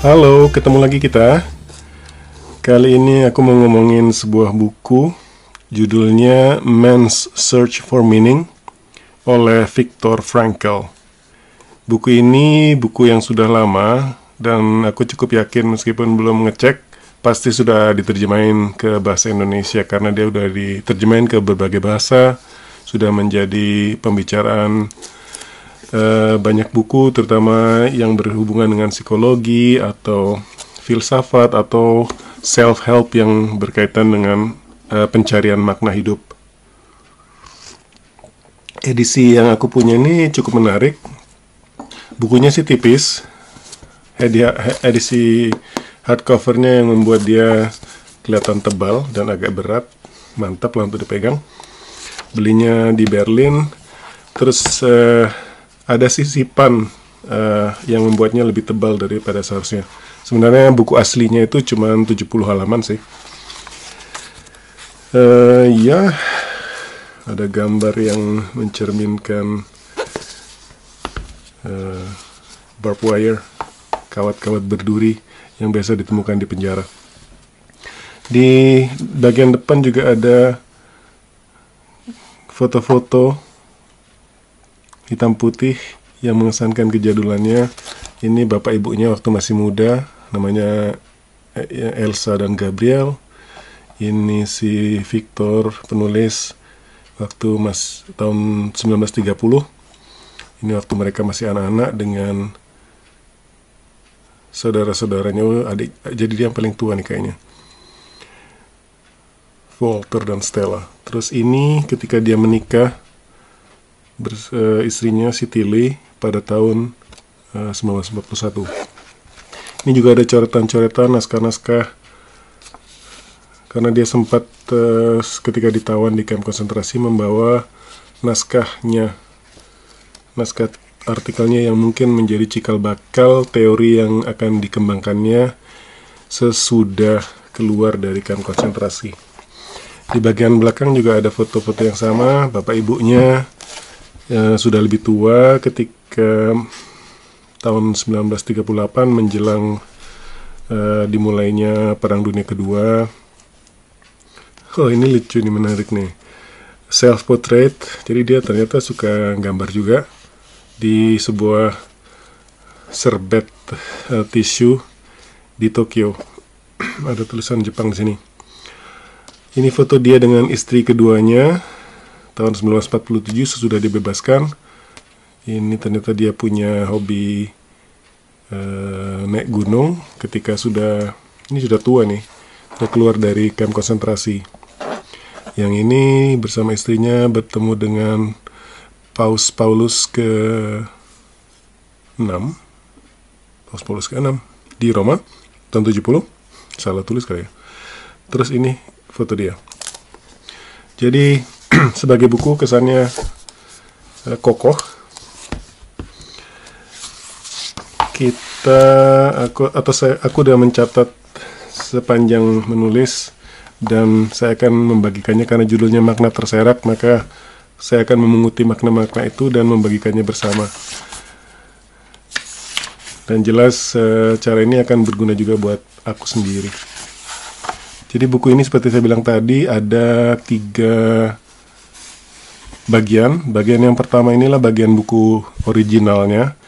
Halo, ketemu lagi kita. Kali ini aku mau ngomongin sebuah buku judulnya Man's Search for Meaning oleh Viktor Frankl. Buku ini buku yang sudah lama dan aku cukup yakin meskipun belum ngecek pasti sudah diterjemahin ke bahasa Indonesia karena dia udah diterjemahin ke berbagai bahasa, sudah menjadi pembicaraan uh, banyak buku terutama yang berhubungan dengan psikologi atau filsafat atau self help yang berkaitan dengan uh, pencarian makna hidup. Edisi yang aku punya ini cukup menarik. Bukunya sih tipis. Edisi hardcovernya yang membuat dia kelihatan tebal dan agak berat. Mantap lah untuk dipegang. Belinya di Berlin. Terus uh, ada sisipan uh, yang membuatnya lebih tebal daripada seharusnya. Sebenarnya buku aslinya itu cuma 70 halaman sih. Uh, ya, ada gambar yang mencerminkan uh, barbed wire, kawat-kawat berduri yang biasa ditemukan di penjara. Di bagian depan juga ada foto-foto hitam putih yang mengesankan kejadulannya. Ini bapak ibunya waktu masih muda, namanya eh, ya, Elsa dan Gabriel. Ini si Victor penulis waktu mas tahun 1930. Ini waktu mereka masih anak-anak dengan saudara-saudaranya oh, adik jadi dia yang paling tua nih kayaknya. Walter dan Stella. Terus ini ketika dia menikah istrinya Siti Lee pada tahun uh, 1941. Ini juga ada coretan-coretan naskah-naskah karena dia sempat uh, ketika ditawan di kamp konsentrasi membawa naskahnya naskah artikelnya yang mungkin menjadi cikal bakal teori yang akan dikembangkannya sesudah keluar dari kamp konsentrasi. Di bagian belakang juga ada foto-foto yang sama, bapak ibunya ya, sudah lebih tua ketika tahun 1938 menjelang uh, dimulainya Perang Dunia Kedua. Oh ini lucu nih menarik nih. Self portrait, jadi dia ternyata suka gambar juga di sebuah serbet uh, tisu di Tokyo. Ada tulisan Jepang di sini. Ini foto dia dengan istri keduanya tahun 1947 sesudah dibebaskan ini ternyata dia punya hobi uh, naik gunung ketika sudah ini sudah tua nih sudah keluar dari kamp konsentrasi. Yang ini bersama istrinya bertemu dengan Paus Paulus ke 6 Paus Paulus ke 6 di Roma tahun 70 salah tulis kali ya. Terus ini foto dia. Jadi sebagai buku kesannya uh, kokoh. Kita aku atau saya aku udah mencatat sepanjang menulis dan saya akan membagikannya karena judulnya makna terserak maka saya akan memunguti makna-makna itu dan membagikannya bersama. Dan jelas uh, cara ini akan berguna juga buat aku sendiri. Jadi buku ini seperti saya bilang tadi ada tiga bagian. Bagian yang pertama inilah bagian buku originalnya.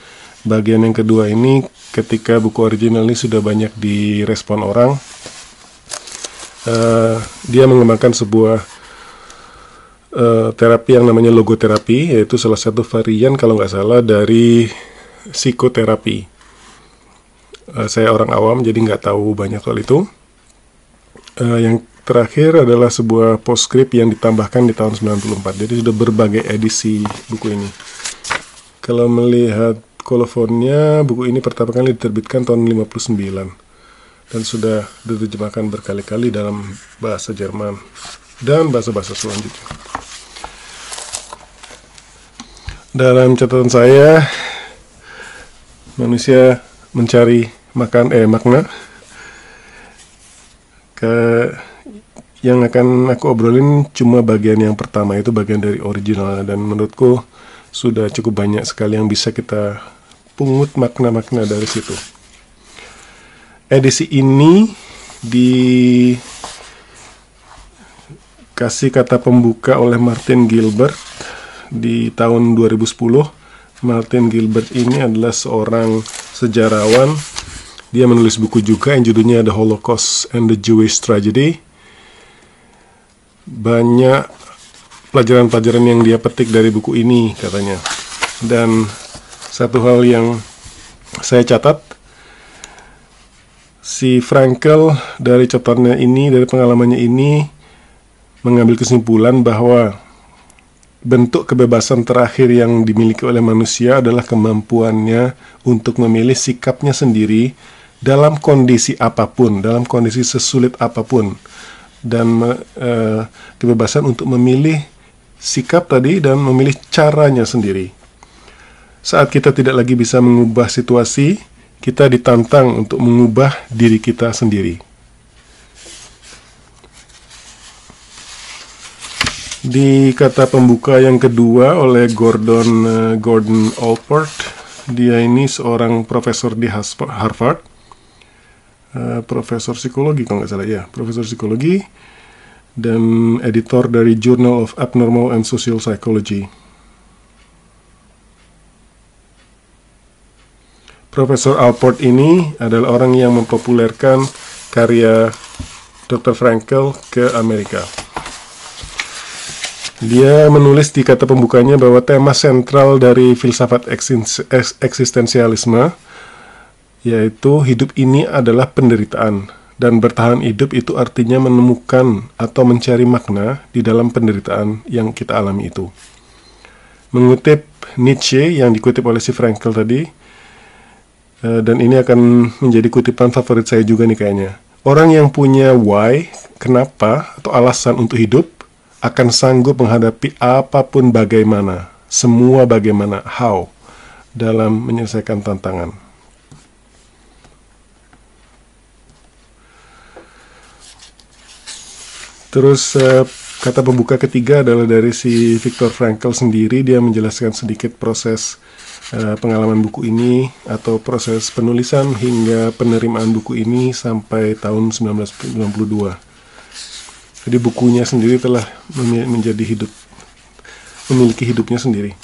Bagian yang kedua ini ketika buku original ini sudah banyak direspon orang, uh, dia mengembangkan sebuah uh, terapi yang namanya logoterapi, yaitu salah satu varian kalau nggak salah dari psikoterapi. Uh, saya orang awam jadi nggak tahu banyak soal itu. Uh, yang terakhir adalah sebuah postscript yang ditambahkan di tahun 94. Jadi sudah berbagai edisi buku ini. Kalau melihat kolofonnya, buku ini pertama kali diterbitkan tahun 59 dan sudah diterjemahkan berkali-kali dalam bahasa Jerman dan bahasa-bahasa selanjutnya. Dalam catatan saya, manusia mencari makan eh makna ke yang akan aku obrolin cuma bagian yang pertama itu bagian dari original dan menurutku sudah cukup banyak sekali yang bisa kita pungut makna-makna dari situ. Edisi ini dikasih kata pembuka oleh Martin Gilbert di tahun 2010. Martin Gilbert ini adalah seorang sejarawan. Dia menulis buku juga yang judulnya The Holocaust and the Jewish Tragedy. Banyak pelajaran-pelajaran yang dia petik dari buku ini katanya. Dan satu hal yang saya catat si Frankel dari catatannya ini, dari pengalamannya ini mengambil kesimpulan bahwa bentuk kebebasan terakhir yang dimiliki oleh manusia adalah kemampuannya untuk memilih sikapnya sendiri dalam kondisi apa pun, dalam kondisi sesulit apa pun, dan uh, kebebasan untuk memilih sikap tadi dan memilih caranya sendiri. Saat kita tidak lagi bisa mengubah situasi, kita ditantang untuk mengubah diri kita sendiri. Di kata pembuka yang kedua oleh Gordon uh, Gordon Allport, dia ini seorang profesor di Harvard, uh, profesor psikologi kalau nggak salah ya, profesor psikologi dan editor dari Journal of Abnormal and Social Psychology. Profesor Alport ini adalah orang yang mempopulerkan karya Dr. Frankel ke Amerika. Dia menulis di kata pembukanya bahwa tema sentral dari filsafat eksistensialisme yaitu hidup ini adalah penderitaan dan bertahan hidup itu artinya menemukan atau mencari makna di dalam penderitaan yang kita alami itu. Mengutip Nietzsche yang dikutip oleh si Frankel tadi, Eh, dan ini akan menjadi kutipan favorit saya juga nih kayaknya. Orang yang punya why, kenapa, atau alasan untuk hidup, akan sanggup menghadapi apa pun bagaimana, semua bagaimana, how, dalam menyelesaikan tantangan. Terus uh, kata pembuka ketiga adalah dari si Viktor Frankl sendiri, dia menjelaskan sedikit proses Eh, pengalaman buku ini atau proses penulisan hingga penerimaan buku ini sampai tahun 1992. Jadi bukunya sendiri telah menjadi hidup memiliki hidupnya sendiri.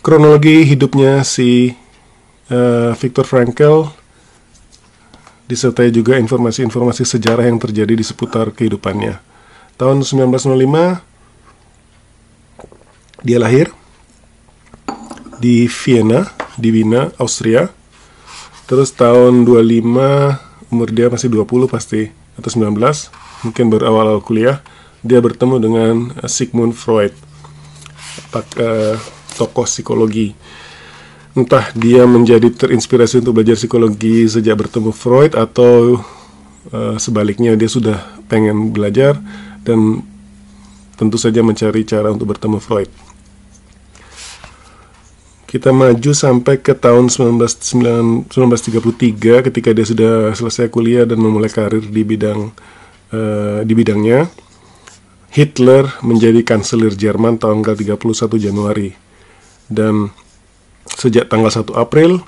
Kronologi hidupnya si uh, Viktor Frankl disertai juga informasi-informasi sejarah yang terjadi di seputar kehidupannya. Tahun 1905 dia lahir di Vienna, di Wiener, Austria. Terus tahun 25, umur dia masih 20 pasti, atau 19, mungkin baru awal-awal kuliah, dia bertemu dengan eh, Sigmund Freud, pak, uh, tokoh psikologi. Entah dia menjadi terinspirasi untuk belajar psikologi sejak bertemu Freud atau uh, sebaliknya dia sudah pengen belajar dan tentu saja mencari cara untuk bertemu Freud kita maju sampai ke tahun 19, 1933 ketika dia sudah selesai kuliah dan memulai karir di bidang uh, di bidangnya. Hitler menjadi kanselir Jerman tanggal 31 Januari dan sejak tanggal 1 April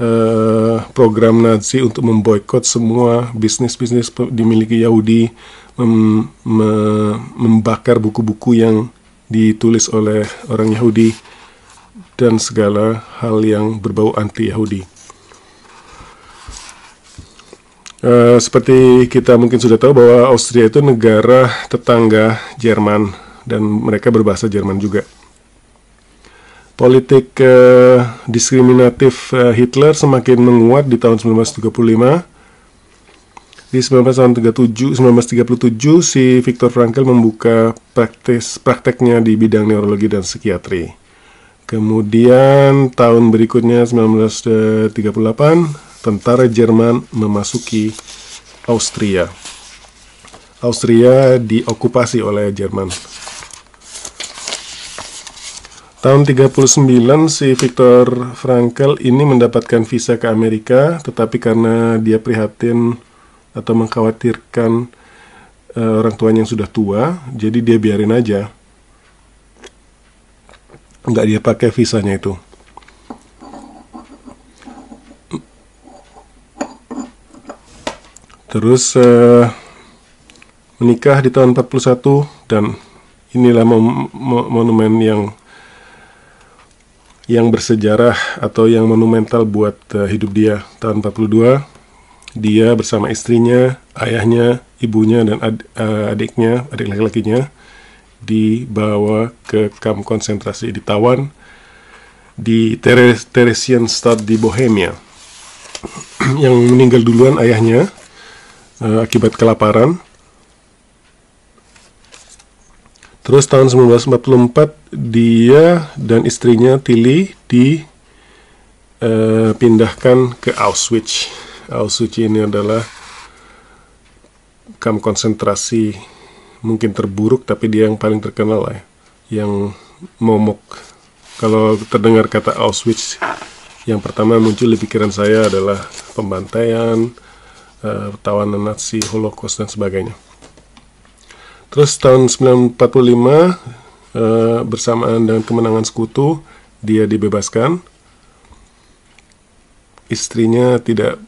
uh, program Nazi untuk memboikot semua bisnis-bisnis dimiliki Yahudi mem, me, membakar buku-buku yang ditulis oleh orang Yahudi dan segala hal yang berbau anti-Yahudi. Uh, seperti kita mungkin sudah tahu bahwa Austria itu negara tetangga Jerman dan mereka berbahasa Jerman juga. Politik uh, diskriminatif uh, Hitler semakin menguat di tahun 1935. Di 1937, 1937 si Viktor Frankl membuka praktis, prakteknya di bidang neurologi dan psikiatri. Kemudian tahun berikutnya 1938 tentara Jerman memasuki Austria. Austria diokupasi oleh Jerman. Tahun 39 si Victor Frankel ini mendapatkan visa ke Amerika, tetapi karena dia prihatin atau mengkhawatirkan uh, orang tuanya yang sudah tua, jadi dia biarin aja. Nggak dia pakai visanya itu. Terus uh, menikah di tahun 41 dan inilah mom monumen yang yang bersejarah atau yang monumental buat uh, hidup dia. Tahun 42 dia bersama istrinya ayahnya ibunya dan ad, uh, adiknya adik laki-lakinya dibawa ke kamp konsentrasi di Tawan di Teres Theresienstadt di Bohemia. Yang meninggal duluan ayahnya uh, akibat kelaparan Terus tahun 1944 dia dan istrinya Tilly dipindahkan eh, uh, ke Auschwitz. Auschwitz ini adalah kamp konsentrasi mungkin terburuk tapi dia yang paling terkenal lah ya. yang momok. Kalau terdengar kata Auschwitz yang pertama muncul di pikiran saya adalah pembantaian, uh, tawanan Nazi, Holocaust dan sebagainya. Terus tahun 1945 uh, eh, bersamaan dengan kemenangan sekutu dia dibebaskan. Istrinya tidak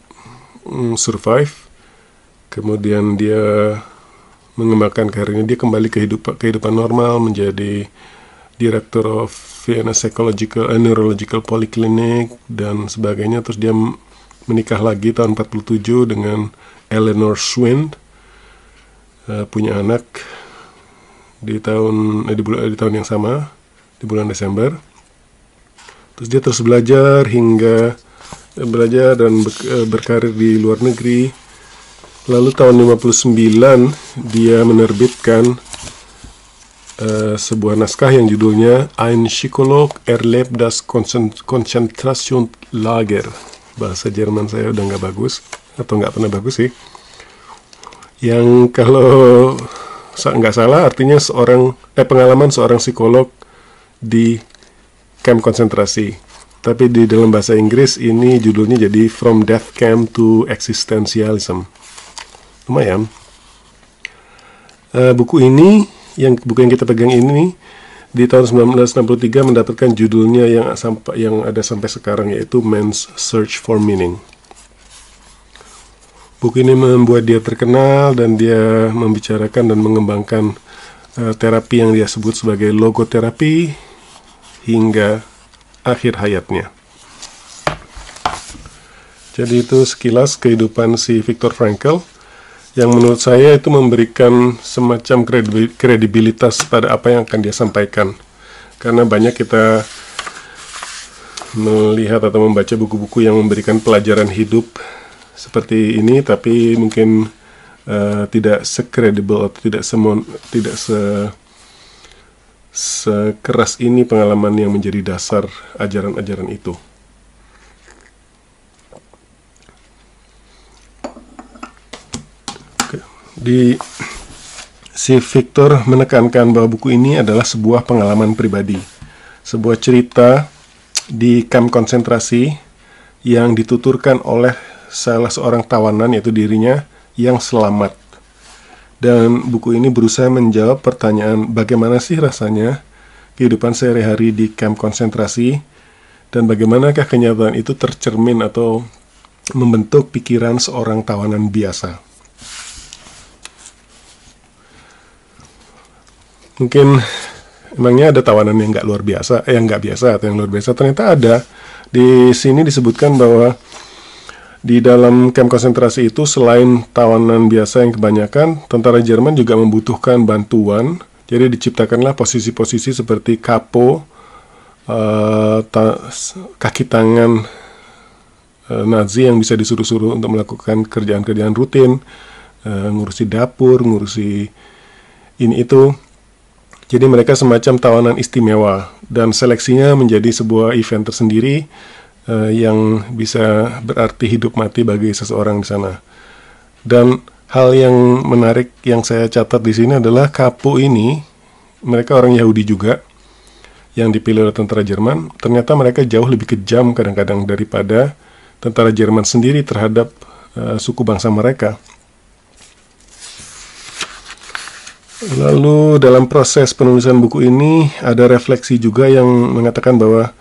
mm, survive. Kemudian dia mengembangkan karirnya dia kembali ke kehidupan, kehidupan normal menjadi Director of Vienna Psychological and Neurological Polyclinic dan sebagainya terus dia menikah lagi tahun 47 dengan Eleanor Schwind uh, punya anak di tahun eh, di bulan di tahun yang sama di bulan Desember. Terus dia terus belajar hingga eh, belajar dan eh, berkarir di luar negeri. Lalu tahun 59 dia menerbitkan uh, sebuah naskah yang judulnya Ein Psycholog erlebt das Konzentrationslager. Bahasa Jerman saya udah nggak bagus atau nggak pernah bagus sih yang kalau nggak salah artinya seorang eh pengalaman seorang psikolog di camp konsentrasi. Tapi di dalam bahasa Inggris ini judulnya jadi From Death Camp to Existentialism. Lumayan. Uh, buku ini yang buku yang kita pegang ini di tahun 1963 mendapatkan judulnya yang sampai yang ada sampai sekarang yaitu Man's Search for Meaning. Buku ini membuat dia terkenal dan dia membicarakan dan mengembangkan uh, terapi yang dia sebut sebagai logoterapi hingga akhir hayatnya. Jadi itu sekilas kehidupan si Viktor Frankl yang menurut saya itu memberikan semacam kredibilitas pada apa yang akan dia sampaikan. Karena banyak kita melihat atau membaca buku-buku yang memberikan pelajaran hidup seperti ini tapi mungkin uh, tidak sekredibel atau tidak semon tidak se sekeras ini pengalaman yang menjadi dasar ajaran-ajaran itu. Di si Victor menekankan bahwa buku ini adalah sebuah pengalaman pribadi, sebuah cerita di kamp konsentrasi yang dituturkan oleh salah seorang tawanan yaitu dirinya yang selamat. Dan buku ini berusaha menjawab pertanyaan bagaimana sih rasanya kehidupan sehari-hari di kamp konsentrasi dan bagaimanakah kenyataan itu tercermin atau membentuk pikiran seorang tawanan biasa. Mungkin emangnya ada tawanan yang nggak luar biasa, eh, yang nggak biasa atau yang luar biasa. Ternyata ada. Di sini disebutkan bahwa di dalam kamp konsentrasi itu selain tawanan biasa yang kebanyakan, tentara Jerman juga membutuhkan bantuan. Jadi diciptakanlah posisi-posisi seperti kapo, uh, ta kaki tangan uh, Nazi yang bisa disuruh-suruh untuk melakukan kerjaan-kerjaan rutin, uh, ngurusi dapur, ngurusi ini itu. Jadi mereka semacam tawanan istimewa dan seleksinya menjadi sebuah event tersendiri uh, yang bisa berarti hidup mati bagi seseorang di sana. Dan hal yang menarik yang saya catat di sini adalah Kapu ini, mereka orang Yahudi juga yang dipilih oleh tentara Jerman. Ternyata mereka jauh lebih kejam kadang-kadang daripada tentara Jerman sendiri terhadap uh, suku bangsa mereka. Lalu dalam proses penulisan buku ini ada refleksi juga yang mengatakan bahwa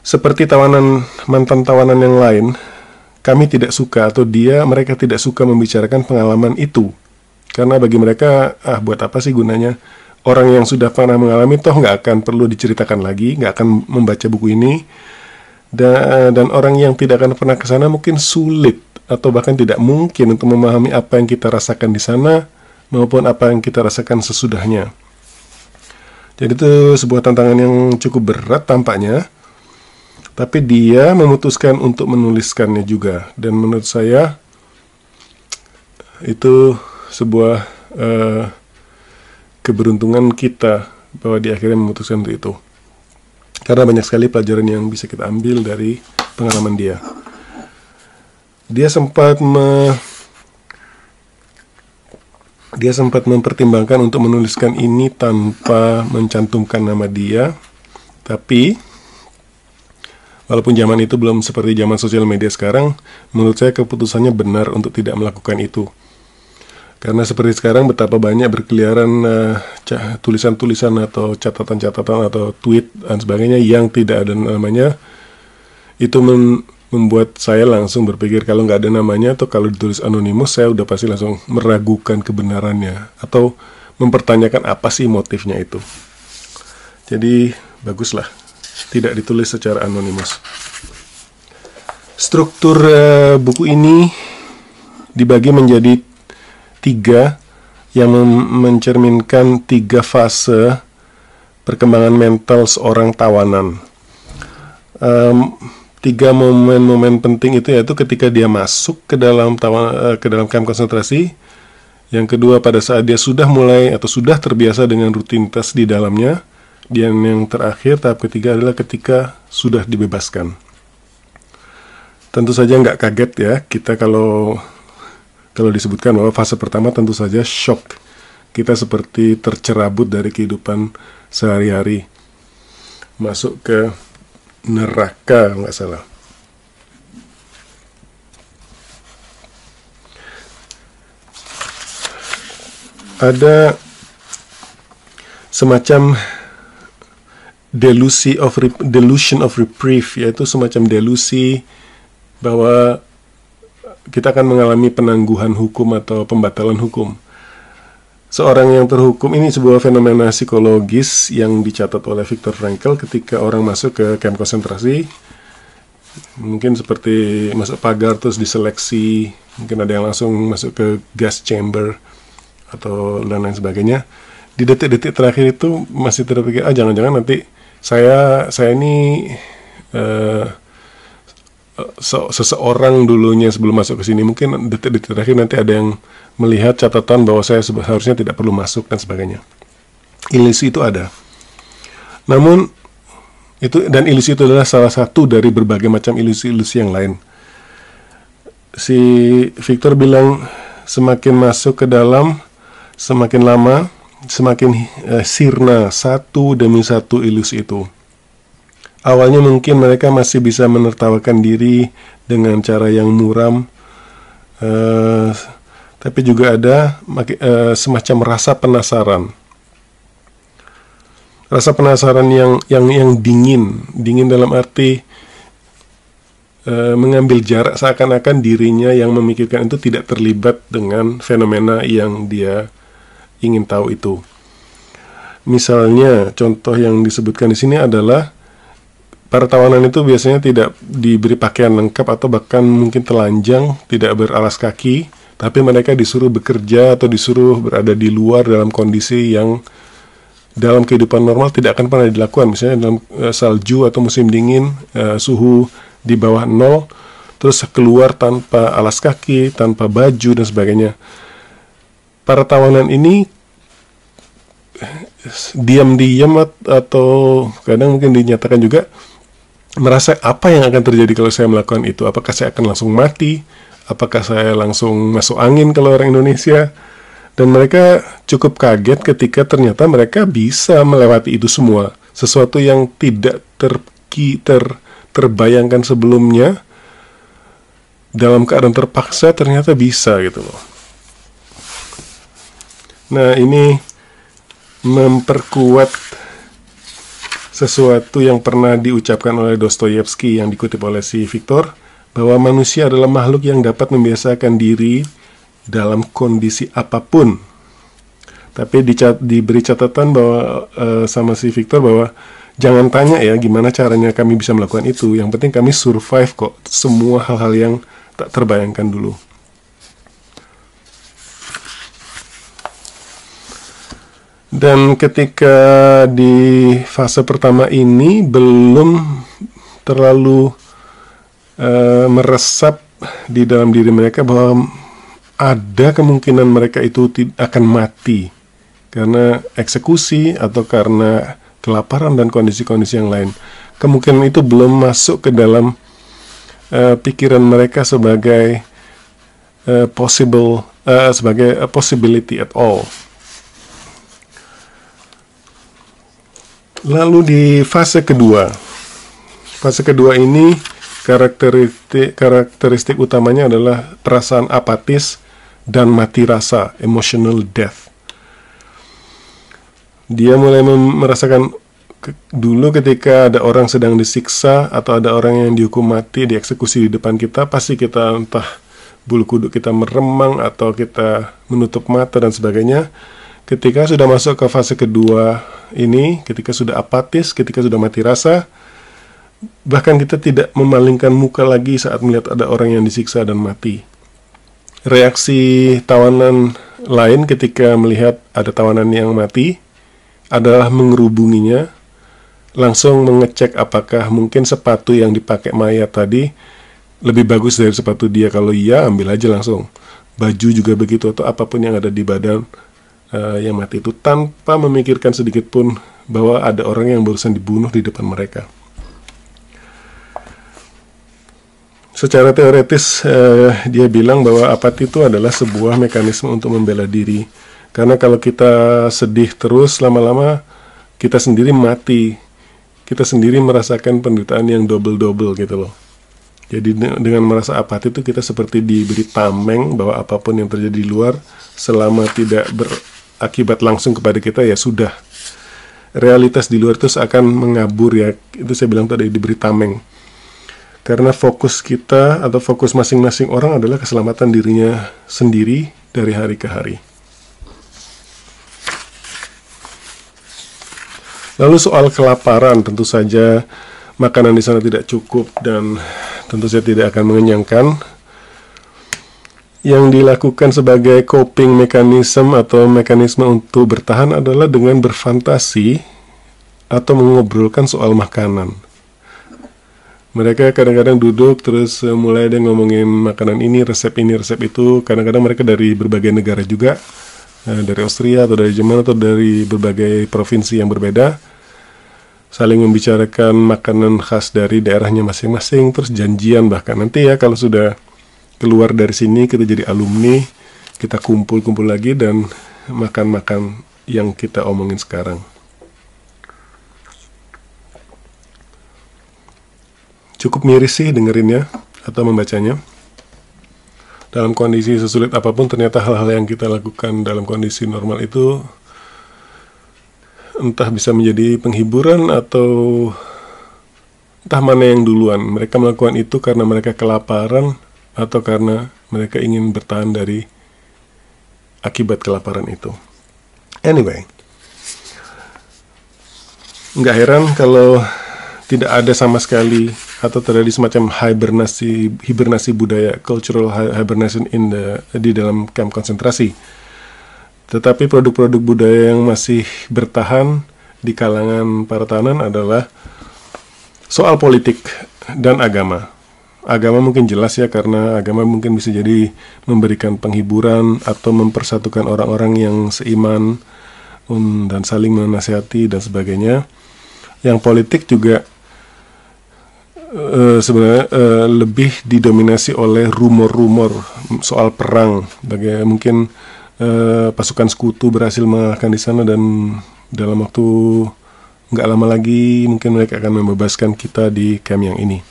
seperti tawanan mantan tawanan yang lain, kami tidak suka atau dia mereka tidak suka membicarakan pengalaman itu karena bagi mereka ah buat apa sih gunanya orang yang sudah pernah mengalami toh nggak akan perlu diceritakan lagi nggak akan membaca buku ini dan, dan orang yang tidak akan pernah ke sana mungkin sulit atau bahkan tidak mungkin untuk memahami apa yang kita rasakan di sana maupun apa yang kita rasakan sesudahnya. Jadi itu sebuah tantangan yang cukup berat tampaknya. Tapi dia memutuskan untuk menuliskannya juga dan menurut saya itu sebuah uh, keberuntungan kita bahwa dia akhirnya memutuskan untuk itu. Karena banyak sekali pelajaran yang bisa kita ambil dari pengalaman dia. Dia sempat me dia sempat mempertimbangkan untuk menuliskan ini tanpa mencantumkan nama dia, tapi walaupun zaman itu belum seperti zaman sosial media sekarang, menurut saya keputusannya benar untuk tidak melakukan itu. Karena seperti sekarang betapa banyak berkeliaran eh, tulisan-tulisan atau catatan-catatan atau tweet dan sebagainya yang tidak ada namanya, itu membuat saya langsung berpikir kalau nggak ada namanya atau kalau ditulis anonimus saya udah pasti langsung meragukan kebenarannya atau mempertanyakan apa sih motifnya itu. Jadi baguslah tidak ditulis secara anonimus. Struktur uh, buku ini dibagi menjadi tiga yang mencerminkan tiga fase perkembangan mental seorang tawanan. Um, tiga momen-momen penting itu yaitu ketika dia masuk ke dalam tawa, eh, ke dalam kamp konsentrasi. Yang kedua pada saat dia sudah mulai atau sudah terbiasa dengan rutinitas di dalamnya. Dan yang terakhir tahap ketiga adalah ketika sudah dibebaskan. Tentu saja nggak kaget ya kita kalau kalau disebutkan bahwa fase pertama tentu saja shock. Kita seperti tercerabut dari kehidupan sehari-hari. Masuk ke neraka nggak salah. Ada semacam delusi of delusion of reprieve yaitu semacam delusi bahwa kita akan mengalami penangguhan hukum atau pembatalan hukum. Seorang yang terhukum ini sebuah fenomena psikologis yang dicatat oleh Viktor Frankl ketika orang masuk ke kamp konsentrasi. Mungkin seperti masuk pagar terus diseleksi mungkin ada yang langsung masuk ke gas chamber atau dan lain sebagainya. Di detik-detik terakhir itu masih terpikir ah jangan-jangan nanti saya saya ini uh, seseorang dulunya sebelum masuk ke sini mungkin detik-detik terakhir nanti ada yang melihat catatan bahwa saya seharusnya tidak perlu masuk dan sebagainya. Ilusi itu ada. Namun itu dan ilusi itu adalah salah satu dari berbagai macam ilusi-ilusi yang lain. Si Victor bilang semakin masuk ke dalam, semakin lama, semakin uh, sirna satu demi satu ilusi itu. Awalnya mungkin mereka masih bisa menertawakan diri dengan cara yang muram, uh, tapi juga ada uh, semacam rasa penasaran. Rasa penasaran yang yang yang dingin, dingin dalam arti uh, mengambil jarak seakan-akan dirinya yang memikirkan itu tidak terlibat dengan fenomena yang dia ingin tahu itu. Misalnya, contoh yang disebutkan di sini adalah Para tawanan itu biasanya tidak diberi pakaian lengkap atau bahkan mungkin telanjang, tidak beralas kaki, tapi mereka disuruh bekerja atau disuruh berada di luar dalam kondisi yang dalam kehidupan normal tidak akan pernah dilakukan. Misalnya dalam uh, salju atau musim dingin, uh, suhu di bawah nol, terus keluar tanpa alas kaki, tanpa baju dan sebagainya. Para tawanan ini diam-diam atau kadang mungkin dinyatakan juga merasa apa yang akan terjadi kalau saya melakukan itu? Apakah saya akan langsung mati? Apakah saya langsung masuk angin kalau orang Indonesia? Dan mereka cukup kaget ketika ternyata mereka bisa melewati itu semua. Sesuatu yang tidak terki, ter, terbayangkan sebelumnya dalam keadaan terpaksa ternyata bisa gitu loh. Nah ini memperkuat sesuatu yang pernah diucapkan oleh Dostoyevsky yang dikutip oleh si Victor bahwa manusia adalah makhluk yang dapat membiasakan diri dalam kondisi apa pun. Tapi dicat, diberi catatan bahwa uh, sama si Victor bahwa jangan tanya ya gimana caranya kami bisa melakukan itu. Yang penting kami survive kok semua hal-hal yang tak terbayangkan dulu. Dan ketika di fase pertama ini belum terlalu uh, meresap di dalam diri mereka bahwa ada kemungkinan mereka itu akan mati karena eksekusi atau karena kelaparan dan kondisi-kondisi yang lain. Kemungkinan itu belum masuk ke dalam uh, pikiran mereka sebagai uh, possible uh, sebagai possibility at all. Lalu di fase kedua, fase kedua ini karakteristik karakteristik utamanya adalah perasaan apatis dan mati rasa, emotional death. Dia mulai merasakan ke, dulu ketika ada orang sedang disiksa atau ada orang yang dihukum mati, dieksekusi di depan kita, pasti kita entah bulu kuduk kita meremang atau kita menutup mata dan sebagainya. Ketika sudah masuk ke fase kedua ini, ketika sudah apatis, ketika sudah mati rasa, bahkan kita tidak memalingkan muka lagi saat melihat ada orang yang disiksa dan mati reaksi tawanan lain ketika melihat ada tawanan yang mati adalah mengerubunginya, langsung mengecek apakah mungkin sepatu yang dipakai mayat tadi lebih bagus dari sepatu dia. Kalau iya, ambil aja langsung. Baju juga begitu atau apa pun yang ada di badan uh, yang mati itu tanpa memikirkan sedikit pun bahwa ada orang yang barusan dibunuh di depan mereka. Secara teoretis, eh, dia bilang bahwa apati itu adalah sebuah mekanisme untuk membela diri. Karena kalau kita sedih terus, lama-lama kita sendiri mati. Kita sendiri merasakan penderitaan yang double-double gitu loh. Jadi dengan merasa apati itu kita seperti diberi tameng bahwa apa pun yang terjadi di luar selama tidak berakibat langsung kepada kita ya sudah. Realitas di luar itu akan mengabur ya. Itu saya bilang tadi diberi tameng karena fokus kita atau fokus masing-masing orang adalah keselamatan dirinya sendiri dari hari ke hari. Lalu soal kelaparan, tentu saja makanan di sana tidak cukup dan tentu saja tidak akan mengenyangkan. Yang dilakukan sebagai coping mechanism atau mekanisme untuk bertahan adalah dengan berfantasi atau mengobrolkan soal makanan mereka kadang-kadang duduk terus uh, mulai ada ngomongin makanan ini, resep ini, resep itu. Kadang-kadang mereka dari berbagai negara juga, uh, dari Austria atau dari Jerman atau dari berbagai provinsi yang berbeda, saling membicarakan makanan khas dari daerahnya masing-masing, terus janjian bahkan nanti ya kalau sudah keluar dari sini kita jadi alumni, kita kumpul-kumpul lagi dan makan-makan yang kita omongin sekarang. cukup miris sih dengerinnya atau membacanya. Dalam kondisi sesulit apa pun ternyata hal-hal yang kita lakukan dalam kondisi normal itu entah bisa menjadi penghiburan atau entah mana yang duluan. Mereka melakukan itu karena mereka kelaparan atau karena mereka ingin bertahan dari akibat kelaparan itu. Anyway, nggak heran kalau tidak ada sama sekali atau terjadi semacam hibernasi hibernasi budaya cultural hibernation in the di dalam kamp konsentrasi. Tetapi produk-produk budaya yang masih bertahan di kalangan para tahanan adalah soal politik dan agama. Agama mungkin jelas ya karena agama mungkin bisa jadi memberikan penghiburan atau mempersatukan orang-orang yang seiman um, dan saling menasihati dan sebagainya. Yang politik juga uh, sebenarnya uh, lebih didominasi oleh rumor-rumor soal perang. Bagaimana mungkin uh, pasukan sekutu berhasil mengalahkan di sana dan dalam waktu nggak lama lagi mungkin mereka akan membebaskan kita di camp yang ini.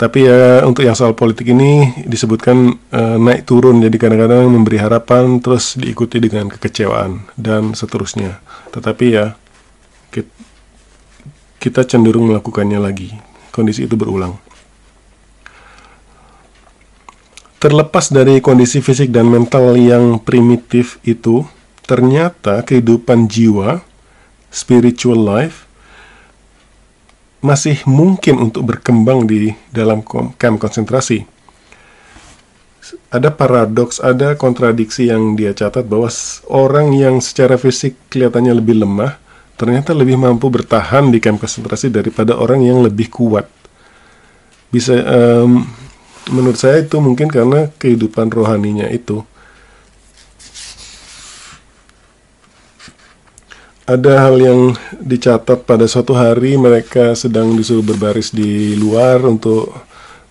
Tapi ya untuk yang soal politik ini disebutkan uh, naik turun jadi kadang-kadang memberi harapan terus diikuti dengan kekecewaan dan seterusnya. Tetapi ya kita cenderung melakukannya lagi kondisi itu berulang. Terlepas dari kondisi fisik dan mental yang primitif itu, ternyata kehidupan jiwa, spiritual life, masih mungkin untuk berkembang di dalam camp konsentrasi. Ada paradoks, ada kontradiksi yang dia catat bahwa orang yang secara fisik kelihatannya lebih lemah, ternyata lebih mampu bertahan di camp konsentrasi daripada orang yang lebih kuat. Bisa um, menurut saya itu mungkin karena kehidupan rohaninya itu ada hal yang dicatat pada suatu hari mereka sedang disuruh berbaris di luar untuk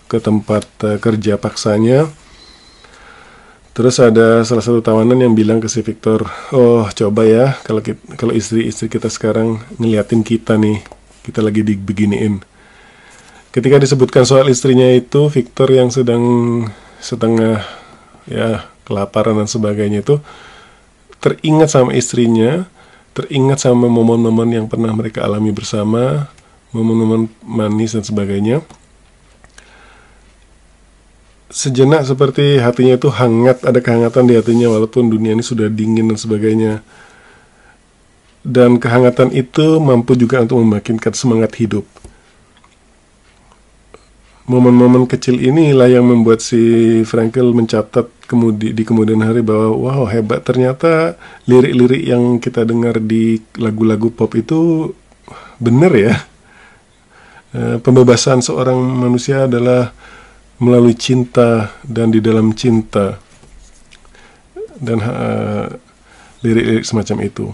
ke tempat uh, kerja paksanya Terus ada salah satu tawanan yang bilang ke si Victor, oh coba ya kalau kalau istri-istri kita sekarang ngeliatin kita nih, kita lagi dibeginiin. Ketika disebutkan soal istrinya itu, Victor yang sedang setengah ya kelaparan dan sebagainya itu teringat sama istrinya, teringat sama momen-momen yang pernah mereka alami bersama, momen-momen manis dan sebagainya. Sejenak seperti hatinya itu hangat, ada kehangatan di hatinya walaupun dunia ini sudah dingin dan sebagainya. Dan kehangatan itu mampu juga untuk membangkitkan semangat hidup momen-momen kecil inilah yang membuat si Frankel mencatat kemudi di kemudian hari bahwa wow hebat. Ternyata lirik-lirik yang kita dengar di lagu-lagu pop itu benar ya. E, pembebasan seorang manusia adalah melalui cinta dan di dalam cinta dan uh, lirik-lirik semacam itu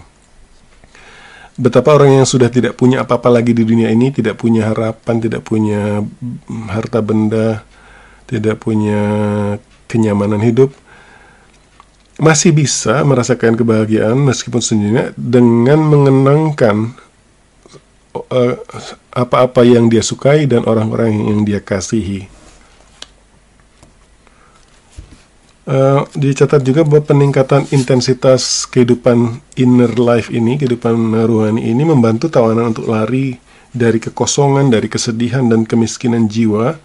betapa orang yang sudah tidak punya apa-apa lagi di dunia ini, tidak punya harapan, tidak punya harta benda, tidak punya kenyamanan hidup, masih bisa merasakan kebahagiaan meskipun sendirinya dengan mengenangkan eh, apa-apa yang dia sukai dan orang-orang yang dia kasihi. Uh, dicatat juga bahwa peningkatan intensitas kehidupan inner life ini, kehidupan rohani ini membantu tawanan untuk lari dari kekosongan, dari kesedihan dan kemiskinan jiwa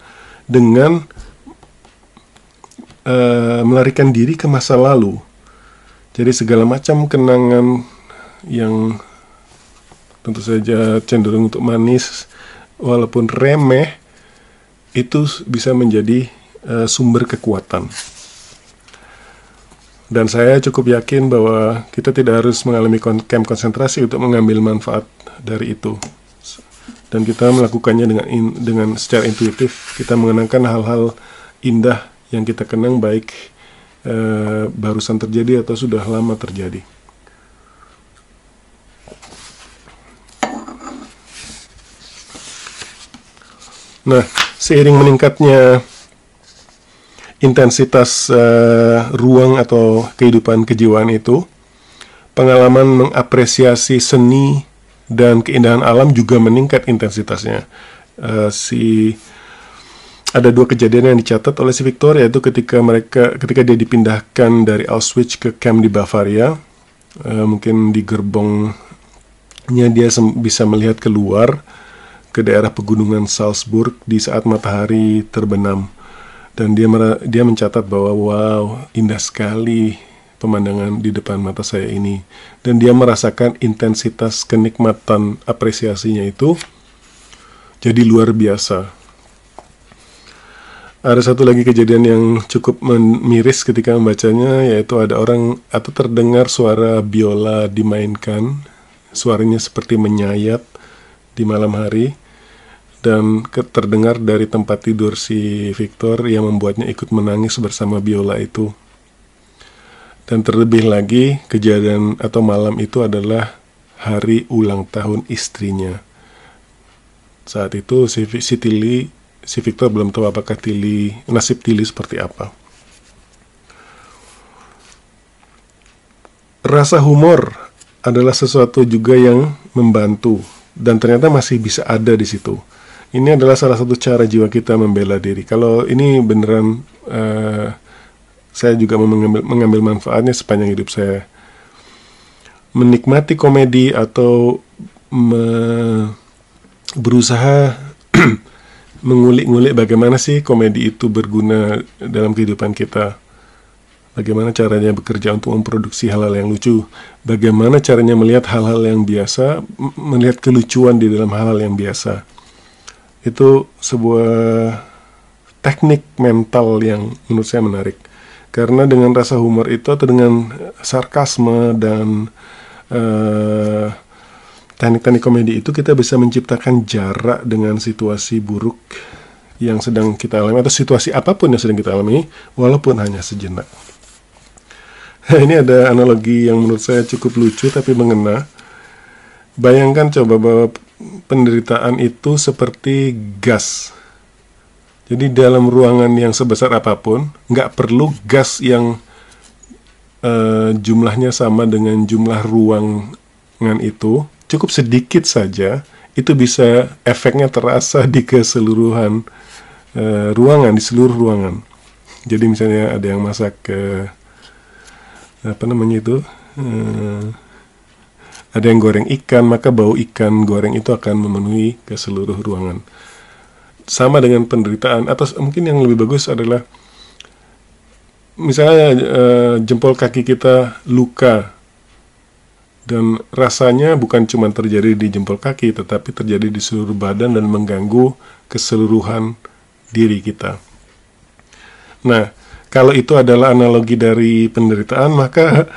dengan uh, melarikan diri ke masa lalu. Jadi segala macam kenangan yang tentu saja cenderung untuk manis, walaupun remeh, itu bisa menjadi uh, sumber kekuatan. Dan saya cukup yakin bahwa kita tidak harus mengalami camp konsentrasi untuk mengambil manfaat dari itu. Dan kita melakukannya dengan in, dengan secara intuitif, kita mengenangkan hal-hal indah yang kita kenang baik eh, barusan terjadi atau sudah lama terjadi. Nah, seiring meningkatnya intensitas uh, ruang atau kehidupan kejiwaan itu, pengalaman mengapresiasi seni dan keindahan alam juga meningkat intensitasnya. Uh, si ada dua kejadian yang dicatat oleh si Victor yaitu ketika mereka ketika dia dipindahkan dari Auschwitz ke camp di Bavaria, uh, mungkin di gerbongnya dia bisa melihat keluar ke daerah pegunungan Salzburg di saat matahari terbenam dan dia dia mencatat bahwa wow indah sekali pemandangan di depan mata saya ini. Dan dia merasakan intensitas kenikmatan apresiasinya itu jadi luar biasa. Ada satu lagi kejadian yang cukup miris ketika membacanya yaitu ada orang atau terdengar suara biola dimainkan. Suaranya seperti menyayat di malam hari dan terdengar dari tempat tidur si Victor yang membuatnya ikut menangis bersama biola itu. Dan terlebih lagi, kejadian atau malam itu adalah hari ulang tahun istrinya. Saat itu si, si Tilly, si Victor belum tahu apakah Tilly, nasib Tilly seperti apa. Rasa humor adalah sesuatu juga yang membantu dan ternyata masih bisa ada di situ ini adalah salah satu cara jiwa kita membela diri. Kalau ini beneran uh, saya juga mengambil, mengambil manfaatnya sepanjang hidup saya. Menikmati komedi atau me, berusaha mengulik-ngulik bagaimana sih komedi itu berguna dalam kehidupan kita. Bagaimana caranya bekerja untuk memproduksi hal-hal yang lucu. Bagaimana caranya melihat hal-hal yang biasa, melihat kelucuan di dalam hal-hal yang biasa. Itu sebuah teknik mental yang menurut saya menarik. Karena dengan rasa humor itu atau dengan sarkasme dan uh, teknik-teknik komedi itu kita bisa menciptakan jarak dengan situasi buruk yang sedang kita alami atau situasi apa pun yang sedang kita alami walaupun hanya sejenak. Ini ada analogi yang menurut saya cukup lucu tapi mengena. Bayangkan coba bahwa penderitaan itu seperti gas. Jadi dalam ruangan yang sebesar apa pun, nggak perlu gas yang uh, jumlahnya sama dengan jumlah ruangan itu cukup sedikit saja itu bisa efeknya terasa di keseluruhan uh, ruangan di seluruh ruangan. Jadi misalnya ada yang masak uh, apa namanya itu uh, ada yang goreng ikan maka bau ikan goreng itu akan memenuhi ke seluruh ruangan. Sama dengan penderitaan atau mungkin yang lebih bagus adalah misalnya uh, jempol kaki kita luka dan rasanya bukan cuma terjadi di jempol kaki tetapi terjadi di seluruh badan dan mengganggu keseluruhan diri kita. Nah, kalau itu adalah analogi dari penderitaan maka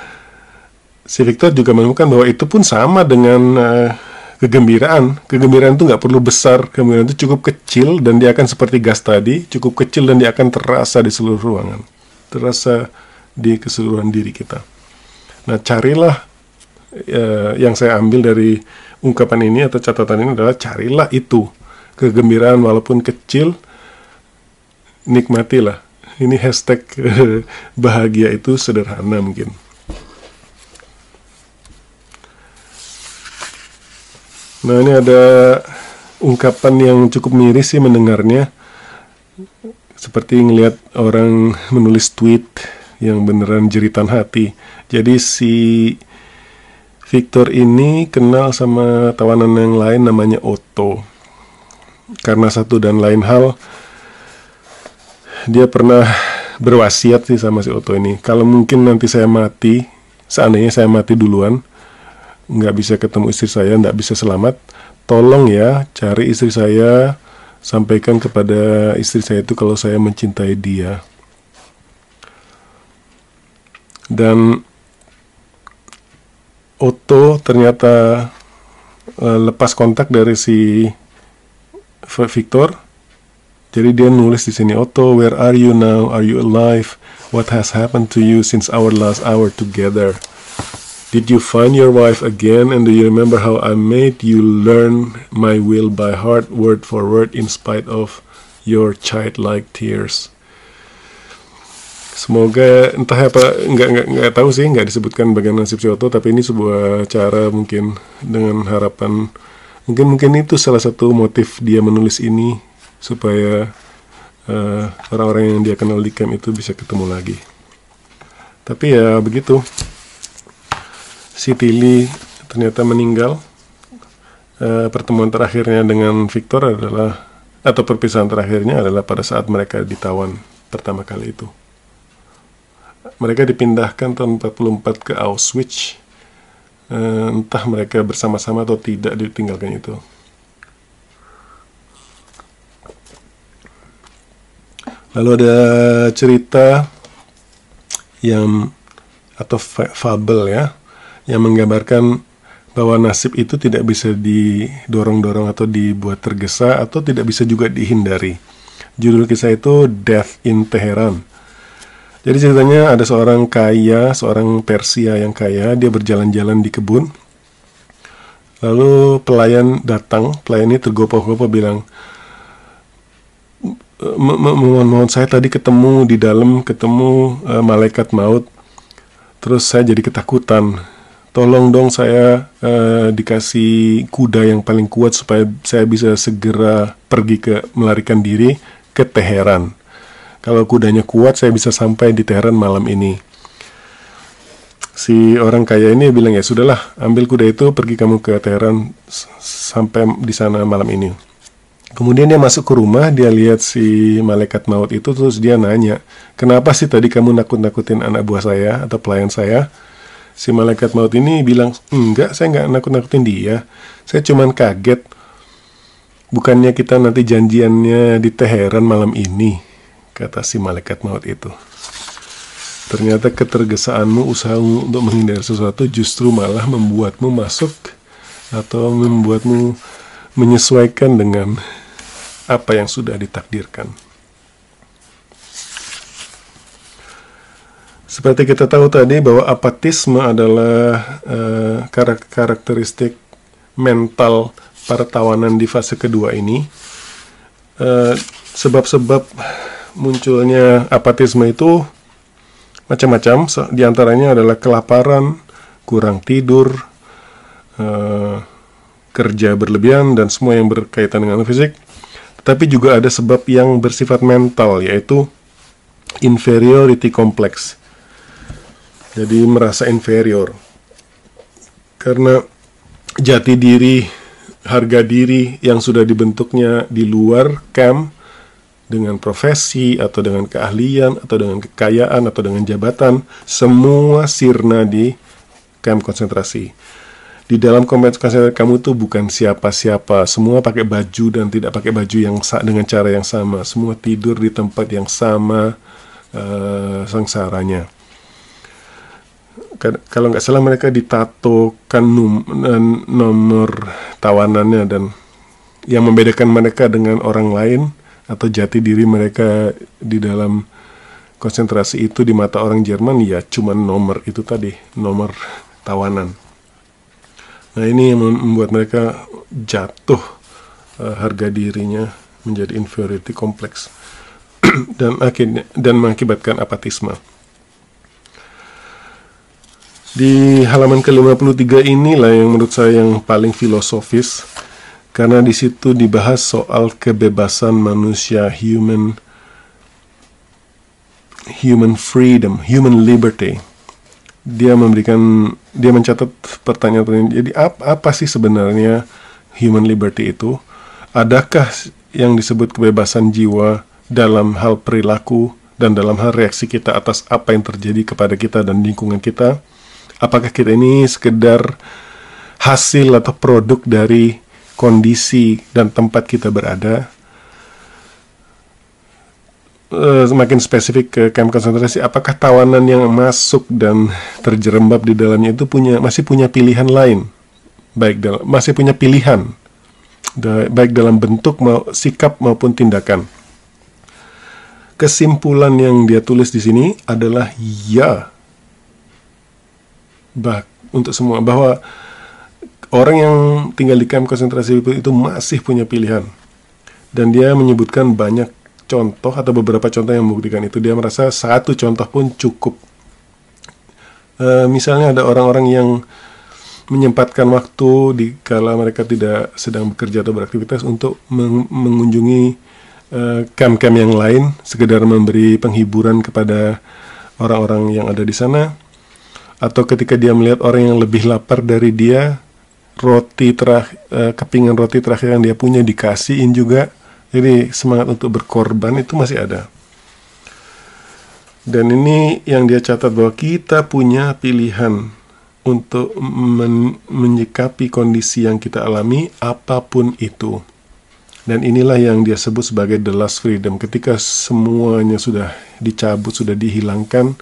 si Victor juga menemukan bahwa itu pun sama dengan uh, kegembiraan. Kegembiraan itu nggak perlu besar, kegembiraan itu cukup kecil dan dia akan seperti gas tadi, cukup kecil dan dia akan terasa di seluruh ruangan, terasa di keseluruhan diri kita. Nah, carilah uh, yang saya ambil dari ungkapan ini atau catatan ini adalah carilah itu. Kegembiraan walaupun kecil nikmatilah. Ini hashtag bahagia itu sederhana mungkin nah ini ada ungkapan yang cukup miris sih mendengarnya seperti ngelihat orang menulis tweet yang beneran jeritan hati jadi si Victor ini kenal sama tawanan yang lain namanya Otto. Karena satu dan lain hal, dia pernah berwasiat sih sama si Otto ini. Kalau mungkin nanti saya mati, seandainya saya mati duluan, nggak bisa ketemu istri saya, nggak bisa selamat, tolong ya cari istri saya, sampaikan kepada istri saya itu kalau saya mencintai dia. Dan Otto ternyata uh, lepas kontak dari si Victor. Jadi dia nulis di sini, Otto, where are you now? Are you alive? What has happened to you since our last hour together? Did you find your wife again? And do you remember how I made you learn my will by heart, word for word, in spite of your childlike tears? Semoga entah apa nggak nggak nggak tahu sih nggak disebutkan bagian nasib Otto tapi ini sebuah cara mungkin dengan harapan mungkin mungkin itu salah satu motif dia menulis ini supaya eh, orang-orang yang dia kenal di camp itu bisa ketemu lagi. Tapi ya begitu. Si Tilly ternyata meninggal. Uh, pertemuan terakhirnya dengan Victor adalah atau perpisahan terakhirnya adalah pada saat mereka ditawan pertama kali itu mereka dipindahkan tahun 44 ke Auschwitz. Uh, entah mereka bersama-sama atau tidak ditinggalkan itu. Lalu ada cerita yang atau fabel ya yang menggambarkan bahwa nasib itu tidak bisa didorong-dorong atau dibuat tergesa atau tidak bisa juga dihindari. Judul kisah itu Death in Tehran jadi ceritanya ada seorang kaya, seorang Persia yang kaya, dia berjalan-jalan di kebun. Lalu pelayan datang, pelayan ini tergopoh-gopoh bilang, mohon mohon saya tadi ketemu di dalam ketemu uh, malaikat maut, terus saya jadi ketakutan. Tolong dong saya uh, dikasih kuda yang paling kuat supaya saya bisa segera pergi ke melarikan diri ke Teheran. Kalau kudanya kuat, saya bisa sampai di Teheran malam ini. Si orang kaya ini bilang, ya sudahlah, ambil kuda itu, pergi kamu ke Teheran sampai di sana malam ini. Kemudian dia masuk ke rumah, dia lihat si malaikat maut itu, terus dia nanya, kenapa sih tadi kamu nakut-nakutin anak buah saya atau pelayan saya? Si malaikat maut ini bilang, enggak, saya enggak nakut-nakutin dia. Saya cuman kaget. Bukannya kita nanti janjiannya di Teheran malam ini, kata si malaikat maut itu. Ternyata ketergesaanmu, usahamu untuk menghindari sesuatu justru malah membuatmu masuk atau membuatmu menyesuaikan dengan apa yang sudah ditakdirkan. Seperti kita tahu tadi bahwa apatisme adalah uh, karakteristik mental para tawanan di fase kedua ini. Eh, sebab-sebab uh, munculnya apatisme itu macam-macam. Di antaranya adalah kelaparan, kurang tidur, uh, kerja berlebihan, dan semua yang berkaitan dengan fisik. Tapi juga ada sebab yang bersifat mental, yaitu inferiority complex. Jadi merasa inferior. Karena jati diri, harga diri yang sudah dibentuknya di luar camp dengan profesi atau dengan keahlian atau dengan kekayaan atau dengan jabatan semua sirna di camp konsentrasi. Di dalam konsentrasi kamu tuh bukan siapa-siapa. Semua pakai baju dan tidak pakai baju yang dengan cara yang sama. Semua tidur di tempat yang sama uh, sengsaranya kalau nggak salah mereka ditatokan nomor tawanannya dan yang membedakan mereka dengan orang lain atau jati diri mereka di dalam konsentrasi itu di mata orang Jerman ya cuma nomor itu tadi nomor tawanan Nah ini yang membuat mereka jatuh uh, harga dirinya menjadi inferiority complex dan akhirnya dan mengakibatkan apatisme. Di halaman ke-53 inilah yang menurut saya yang paling filosofis karena di situ dibahas soal kebebasan manusia human human freedom, human liberty. Dia memberikan dia mencatat pertanyaan-pertanyaan jadi apa, apa sih sebenarnya human liberty itu? Adakah yang disebut kebebasan jiwa dalam hal perilaku dan dalam hal reaksi kita atas apa yang terjadi kepada kita dan lingkungan kita apakah kita ini sekedar hasil atau produk dari kondisi dan tempat kita berada? Uh, semakin spesifik ke kamp konsentrasi, apakah tawanan yang masuk dan terjerembab di dalamnya itu punya masih punya pilihan lain, baik dalam masih punya pilihan, baik dalam bentuk mau sikap maupun tindakan. Kesimpulan yang dia tulis di sini adalah ya, bah untuk semua. Bahwa orang yang tinggal di kamp konsentrasi itu, masih punya pilihan. Dan dia menyebutkan banyak contoh atau beberapa contoh yang membuktikan itu. Dia merasa satu contoh pun cukup. E, misalnya ada orang-orang yang menyempatkan waktu di kala mereka tidak sedang bekerja atau beraktivitas untuk meng mengunjungi eh, camp-camp yang lain sekedar memberi penghiburan kepada orang-orang yang ada di sana atau ketika dia melihat orang yang lebih lapar dari dia roti terakhir uh, kepingan roti terakhir yang dia punya dikasihin juga jadi semangat untuk berkorban itu masih ada. Dan ini yang dia catat bahwa kita punya pilihan untuk men menyikapi kondisi yang kita alami apa pun itu. Dan inilah yang dia sebut sebagai the last freedom. Ketika semuanya sudah dicabut, sudah dihilangkan,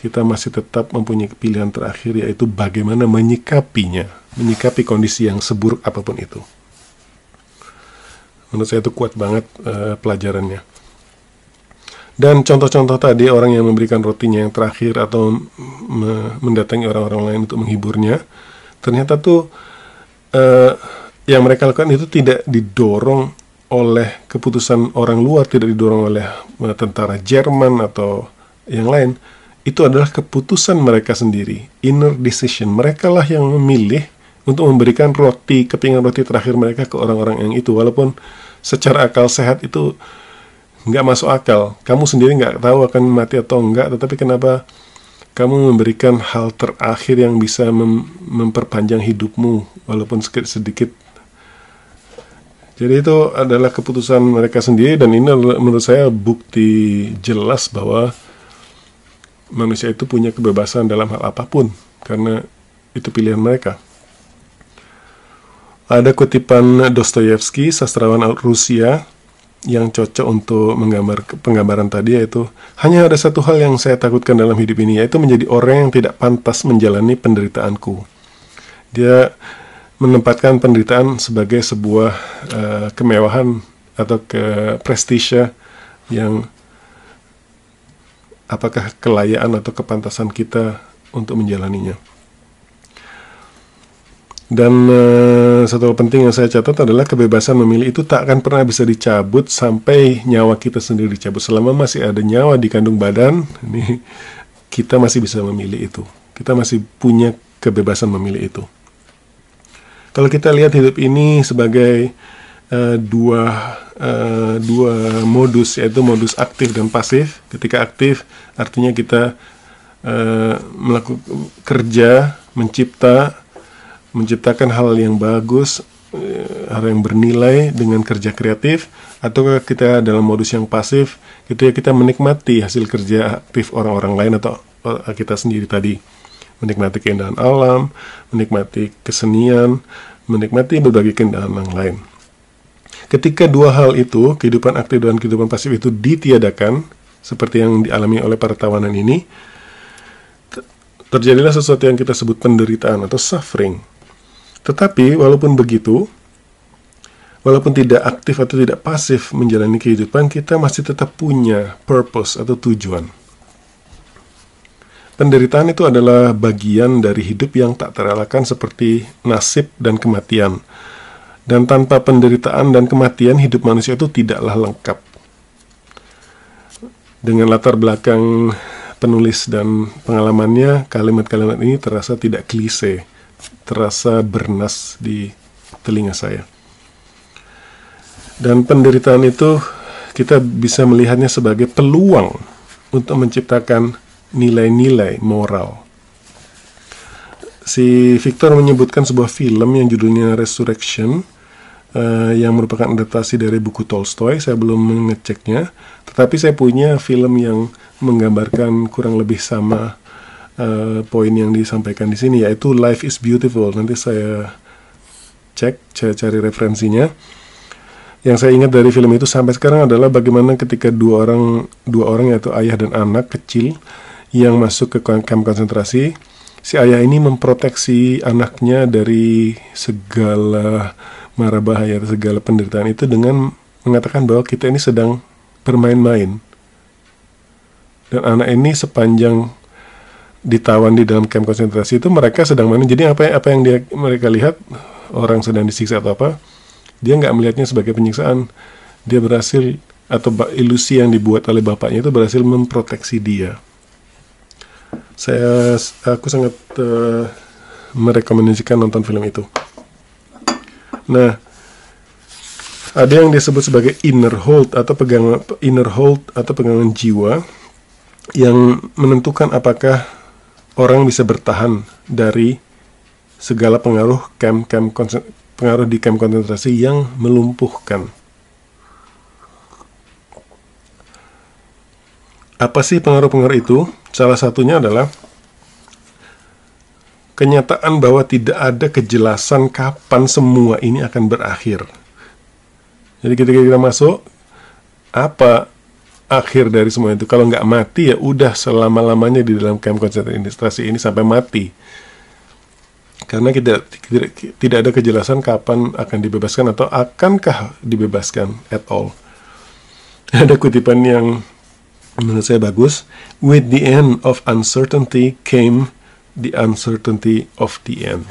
kita masih tetap mempunyai pilihan terakhir yaitu bagaimana menyikapinya, menyikapi kondisi yang seburuk apa pun itu. Menurut saya itu kuat banget uh, pelajarannya. Dan contoh-contoh tadi orang yang memberikan rotinya yang terakhir atau me mendatangi orang-orang lain untuk menghiburnya ternyata tuh uh, yang mereka lakukan itu tidak didorong oleh keputusan orang luar tidak didorong oleh uh, tentara Jerman atau yang lain itu adalah keputusan mereka sendiri inner decision. Mereka lah yang memilih untuk memberikan roti kepingan roti terakhir mereka ke orang-orang yang itu. Walaupun secara akal sehat itu nggak masuk akal. Kamu sendiri nggak tahu akan mati atau enggak tetapi kenapa kamu memberikan hal terakhir yang bisa mem memperpanjang hidupmu walaupun sedikit sedikit? Jadi itu adalah keputusan mereka sendiri dan ini menurut saya bukti jelas bahwa manusia itu punya kebebasan dalam hal apa pun karena itu pilihan mereka. Ada kutipan Dostoyevsky, sastrawan Rusia, yang cocok untuk menggambar penggambaran tadi yaitu hanya ada satu hal yang saya takutkan dalam hidup ini yaitu menjadi orang yang tidak pantas menjalani penderitaanku. Dia menempatkan penderitaan sebagai sebuah uh, kemewahan atau ke prestise yang apakah kelayaan atau kepantasan kita untuk menjalaninya. Dan uh, satu hal penting yang saya catat adalah kebebasan memilih itu tak akan pernah bisa dicabut sampai nyawa kita sendiri dicabut. Selama masih ada nyawa di kandung badan, ini kita masih bisa memilih itu. Kita masih punya kebebasan memilih itu. Kalau kita lihat hidup ini sebagai uh, dua uh, dua modus yaitu modus aktif dan pasif. Ketika aktif artinya kita uh, melakukan kerja, mencipta menciptakan hal yang bagus, eh, hal yang bernilai dengan kerja kreatif, atau kita dalam modus yang pasif, gitu ya kita menikmati hasil kerja aktif orang-orang lain atau eh, kita sendiri tadi, menikmati keindahan alam, menikmati kesenian, menikmati berbagai keindahan yang lain. Ketika dua hal itu, kehidupan aktif dan kehidupan pasif itu ditiadakan, seperti yang dialami oleh para tawanan ini, terjadilah sesuatu yang kita sebut penderitaan atau suffering. Tetapi walaupun begitu, walaupun tidak aktif atau tidak pasif menjalani kehidupan, kita masih tetap punya purpose atau tujuan. Penderitaan itu adalah bagian dari hidup yang tak terelakkan seperti nasib dan kematian. Dan tanpa penderitaan dan kematian, hidup manusia itu tidaklah lengkap. Dengan latar belakang penulis dan pengalamannya, kalimat-kalimat ini terasa tidak klise terasa bernas di telinga saya. Dan penderitaan itu kita bisa melihatnya sebagai peluang untuk menciptakan nilai-nilai moral. Si Victor menyebutkan sebuah film yang judulnya Resurrection uh, yang merupakan adaptasi dari buku Tolstoy. Saya belum mengeceknya, tetapi saya punya film yang menggambarkan kurang lebih sama uh, poin yang disampaikan di sini yaitu life is beautiful. Nanti saya cek, saya cari referensinya. Yang saya ingat dari film itu sampai sekarang adalah bagaimana ketika dua orang dua orang yaitu ayah dan anak kecil yang masuk ke kamp konsentrasi, si ayah ini memproteksi anaknya dari segala mara bahaya, segala penderitaan itu dengan mengatakan bahwa kita ini sedang bermain-main. Dan anak ini sepanjang ditawan di dalam kamp konsentrasi itu mereka sedang main. Jadi apa apa yang dia mereka lihat orang sedang disiksa atau apa dia nggak melihatnya sebagai penyiksaan. Dia berhasil atau ilusi yang dibuat oleh bapaknya itu berhasil memproteksi dia saya aku sangat uh, merekomendasikan nonton film itu nah ada yang disebut sebagai inner hold atau pegangan inner hold atau pegangan jiwa yang menentukan apakah orang bisa bertahan dari segala pengaruh camp-camp pengaruh di camp konsentrasi yang melumpuhkan. Apa sih pengaruh-pengaruh itu? Salah satunya adalah kenyataan bahwa tidak ada kejelasan kapan semua ini akan berakhir. Jadi ketika kita masuk, apa akhir dari semua itu. Kalau nggak mati ya udah selama-lamanya di dalam camp konsentrasi ini sampai mati. Karena kita tidak, tidak ada kejelasan kapan akan dibebaskan atau akankah dibebaskan at all. Ada kutipan yang menurut saya bagus. With the end of uncertainty came the uncertainty of the end.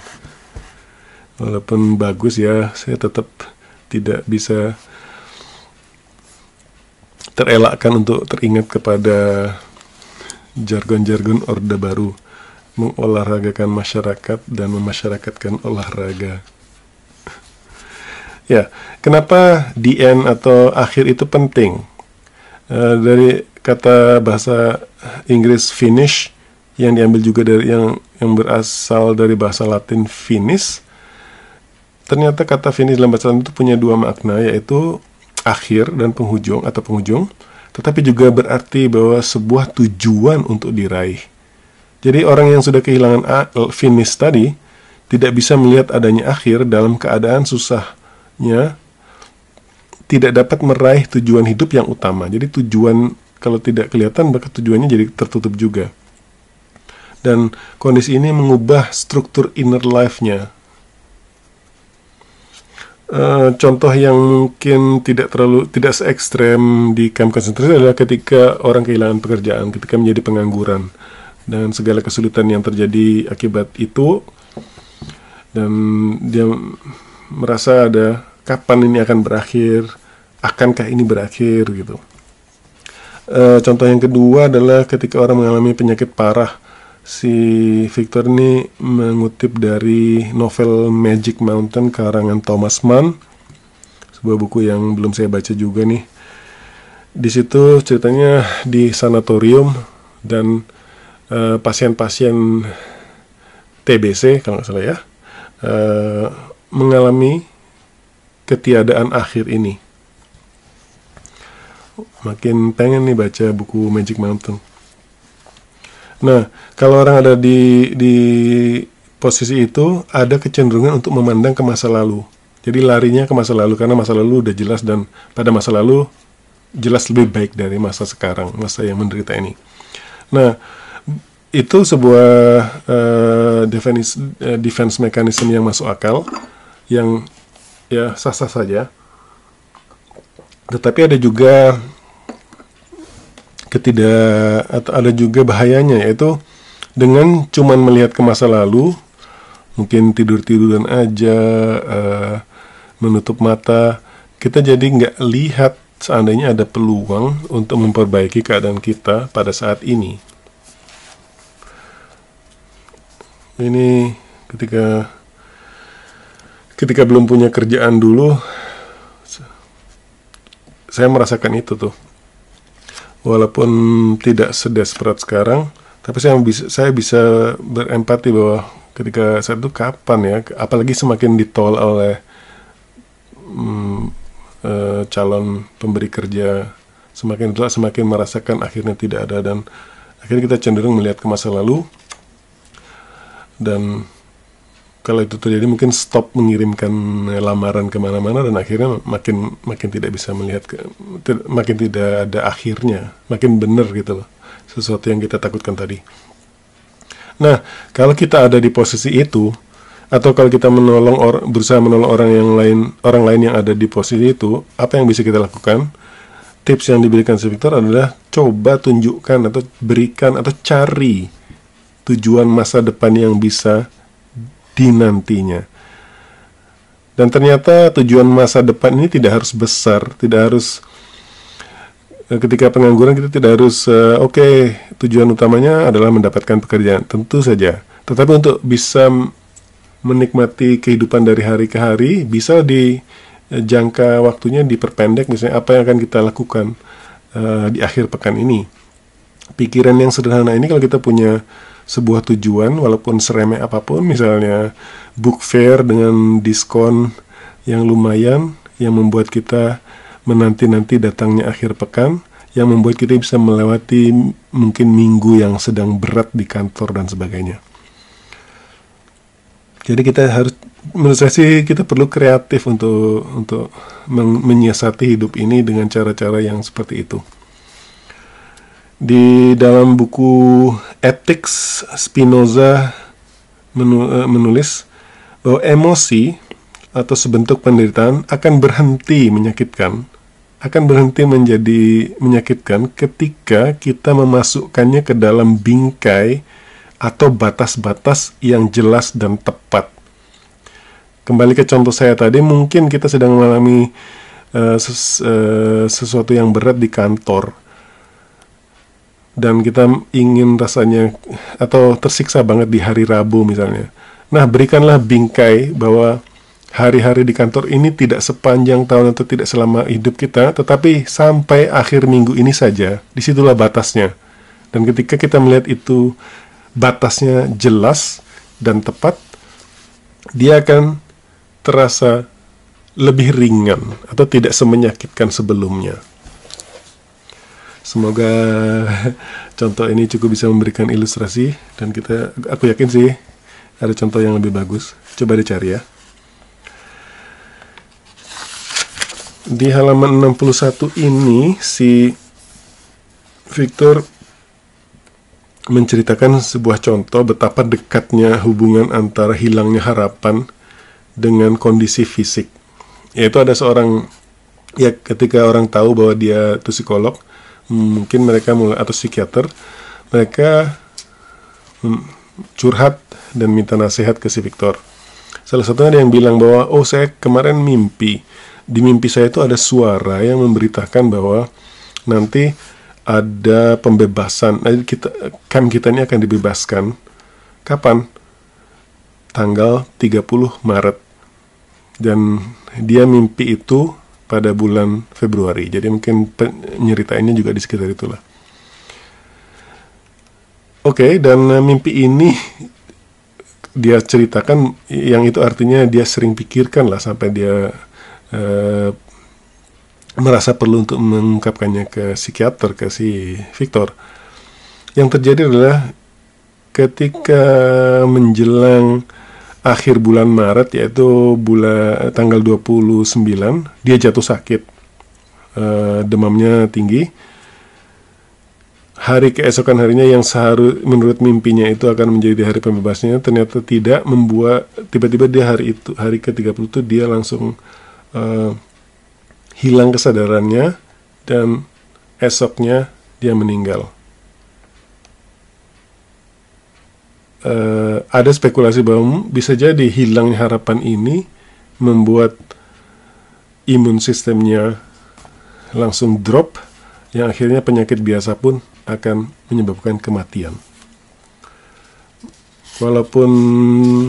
Walaupun bagus ya, saya tetap tidak bisa terelakkan untuk teringat kepada jargon-jargon Orde Baru mengolahragakan masyarakat dan memasyarakatkan olahraga. ya, kenapa DN atau akhir itu penting? Uh, dari kata bahasa Inggris finish yang diambil juga dari yang yang berasal dari bahasa Latin finis ternyata kata finish dalam bahasa Arab itu punya dua makna yaitu akhir dan penghujung atau penghujung, tetapi juga berarti bahwa sebuah tujuan untuk diraih. Jadi orang yang sudah kehilangan finish tadi tidak bisa melihat adanya akhir dalam keadaan susahnya tidak dapat meraih tujuan hidup yang utama. Jadi tujuan kalau tidak kelihatan maka tujuannya jadi tertutup juga. Dan kondisi ini mengubah struktur inner life-nya Uh, contoh yang mungkin tidak terlalu tidak se ekstrem di kamp konsentrasi adalah ketika orang kehilangan pekerjaan, ketika menjadi pengangguran dan segala kesulitan yang terjadi akibat itu dan dia merasa ada kapan ini akan berakhir, akankah ini berakhir gitu. Uh, contoh yang kedua adalah ketika orang mengalami penyakit parah. Si Victor ini mengutip dari novel Magic Mountain karangan Thomas Mann sebuah buku yang belum saya baca juga nih. Di situ ceritanya di sanatorium dan eh, pasien-pasien TBC kalau nggak salah ya uh, mengalami ketiadaan akhir ini makin pengen nih baca buku Magic Mountain Nah, kalau orang ada di di posisi itu ada kecenderungan untuk memandang ke masa lalu. Jadi larinya ke masa lalu karena masa lalu udah jelas dan pada masa lalu jelas lebih baik dari masa sekarang, masa yang menderita ini. Nah, itu sebuah uh, defense uh, defense mechanism yang masuk akal yang ya sah-sah saja. Tetapi ada juga ketidak atau ada juga bahayanya yaitu dengan cuman melihat ke masa lalu mungkin tidur tiduran aja uh, menutup mata kita jadi nggak lihat seandainya ada peluang untuk memperbaiki keadaan kita pada saat ini. Ini ketika ketika belum punya kerjaan dulu saya merasakan itu tuh walaupun tidak sedesperat sekarang tapi saya bisa saya bisa berempati bahwa ketika saat itu kapan ya apalagi semakin ditol oleh hmm, e, calon pemberi kerja semakin tua semakin merasakan akhirnya tidak ada dan akhirnya kita cenderung melihat ke masa lalu dan kalau itu terjadi mungkin stop mengirimkan lamaran ke mana-mana dan akhirnya makin makin tidak bisa melihat ke, makin tidak ada akhirnya makin benar gitu loh sesuatu yang kita takutkan tadi. Nah kalau kita ada di posisi itu atau kalau kita menolong or, berusaha menolong orang yang lain orang lain yang ada di posisi itu apa yang bisa kita lakukan? Tips yang diberikan si Victor adalah coba tunjukkan atau berikan atau cari tujuan masa depan yang bisa di nantinya. Dan ternyata tujuan masa depan ini tidak harus besar, tidak harus eh, ketika pengangguran kita tidak harus uh, oke okay, tujuan utamanya adalah mendapatkan pekerjaan tentu saja tetapi untuk bisa menikmati kehidupan dari hari ke hari bisa di uh, jangka waktunya diperpendek misalnya apa yang akan kita lakukan uh, di akhir pekan ini pikiran yang sederhana ini kalau kita punya sebuah tujuan walaupun seremeh apa pun misalnya book fair dengan diskon yang lumayan yang membuat kita menanti-nanti datangnya akhir pekan yang membuat kita bisa melewati mungkin minggu yang sedang berat di kantor dan sebagainya. Jadi kita harus menurut saya sih kita perlu kreatif untuk untuk menyiasati hidup ini dengan cara-cara yang seperti itu. Di dalam buku Ethics, Spinoza eh, menulis bahwa emosi atau sebentuk penderitaan akan berhenti menyakitkan, akan berhenti menjadi menyakitkan ketika kita memasukkannya ke dalam bingkai atau batas-batas yang jelas dan tepat. Kembali ke contoh saya tadi, mungkin kita sedang mengalami uh, ses, uh, sesuatu yang berat di kantor dan kita ingin rasanya atau tersiksa banget di hari Rabu misalnya. Nah, berikanlah bingkai bahwa hari-hari di kantor ini tidak sepanjang tahun atau tidak selama hidup kita, tetapi sampai akhir minggu ini saja, di situlah batasnya. Dan ketika kita melihat itu batasnya jelas dan tepat, dia akan terasa lebih ringan atau tidak semenyakitkan sebelumnya. Semoga contoh ini cukup bisa memberikan ilustrasi dan kita aku yakin sih ada contoh yang lebih bagus. Coba dicari ya. Di halaman 61 ini si Victor menceritakan sebuah contoh betapa dekatnya hubungan antara hilangnya harapan dengan kondisi fisik. Yaitu ada seorang ya ketika orang tahu bahwa dia itu psikolog, mungkin mereka mulai atau psikiater, mereka curhat dan minta nasihat ke si Victor. Salah satunya ada yang bilang bahwa oh saya kemarin mimpi. Di mimpi saya itu ada suara yang memberitakan bahwa nanti ada pembebasan. Nah, kita camp kita ini akan dibebaskan. Kapan? Tanggal 30 Maret. Dan dia mimpi itu pada bulan Februari. Jadi mungkin nyeritainnya juga di sekitar itulah. Oke, okay, dan eh, mimpi ini dia ceritakan yang itu artinya dia sering pikirkan lah sampai dia uh, merasa perlu untuk mengungkapkannya ke psikiater ke si Victor. Yang terjadi adalah ketika menjelang akhir bulan Maret yaitu bulan tanggal 29 dia jatuh sakit. Uh, demamnya tinggi. Hari keesokan harinya yang seharus menurut mimpinya itu akan menjadi hari pembebasnya ternyata tidak membuat tiba-tiba dia hari itu hari ke-30 itu dia langsung uh, hilang kesadarannya dan esoknya dia meninggal. Uh, ada spekulasi bahwa bisa jadi hilangnya harapan ini membuat imun sistemnya langsung drop yang akhirnya penyakit biasa pun akan menyebabkan kematian. Walaupun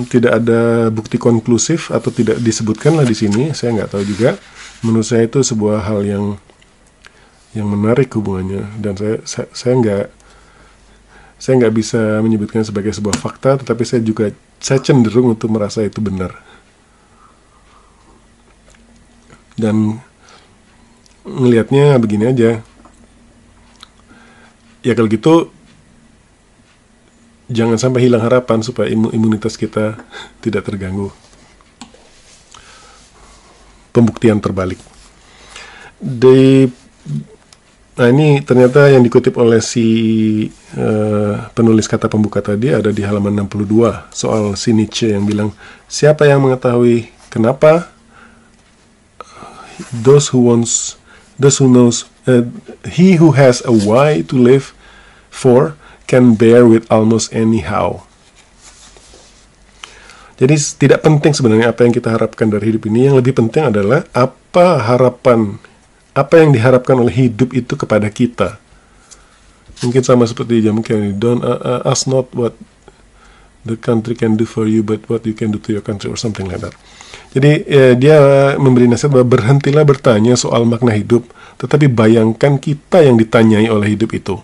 tidak ada bukti konklusif atau tidak disebutkan lah di sini, saya nggak tahu juga menurut saya itu sebuah hal yang yang menarik hubungannya dan saya saya, saya nggak saya nggak bisa menyebutkan sebagai sebuah fakta tetapi saya juga saya cenderung untuk merasa itu benar. Dan ngelihatnya begini aja. Ya kalau gitu jangan sampai hilang harapan supaya imunitas kita tidak terganggu. Pembuktian terbalik. Di Nah ini ternyata yang dikutip oleh si uh, penulis kata pembuka tadi ada di halaman 62 soal si Nietzsche yang bilang siapa yang mengetahui kenapa those who wants those who knows uh, he who has a why to live for can bear with almost anyhow jadi tidak penting sebenarnya apa yang kita harapkan dari hidup ini. Yang lebih penting adalah apa harapan, apa yang diharapkan oleh hidup itu kepada kita. Mungkin sama seperti Jamu Kennedy, don't uh, uh, ask not what the country can do for you, but what you can do to your country or something like that. Jadi eh, dia memberi nasihat bahwa berhentilah bertanya soal makna hidup, tetapi bayangkan kita yang ditanyai oleh hidup itu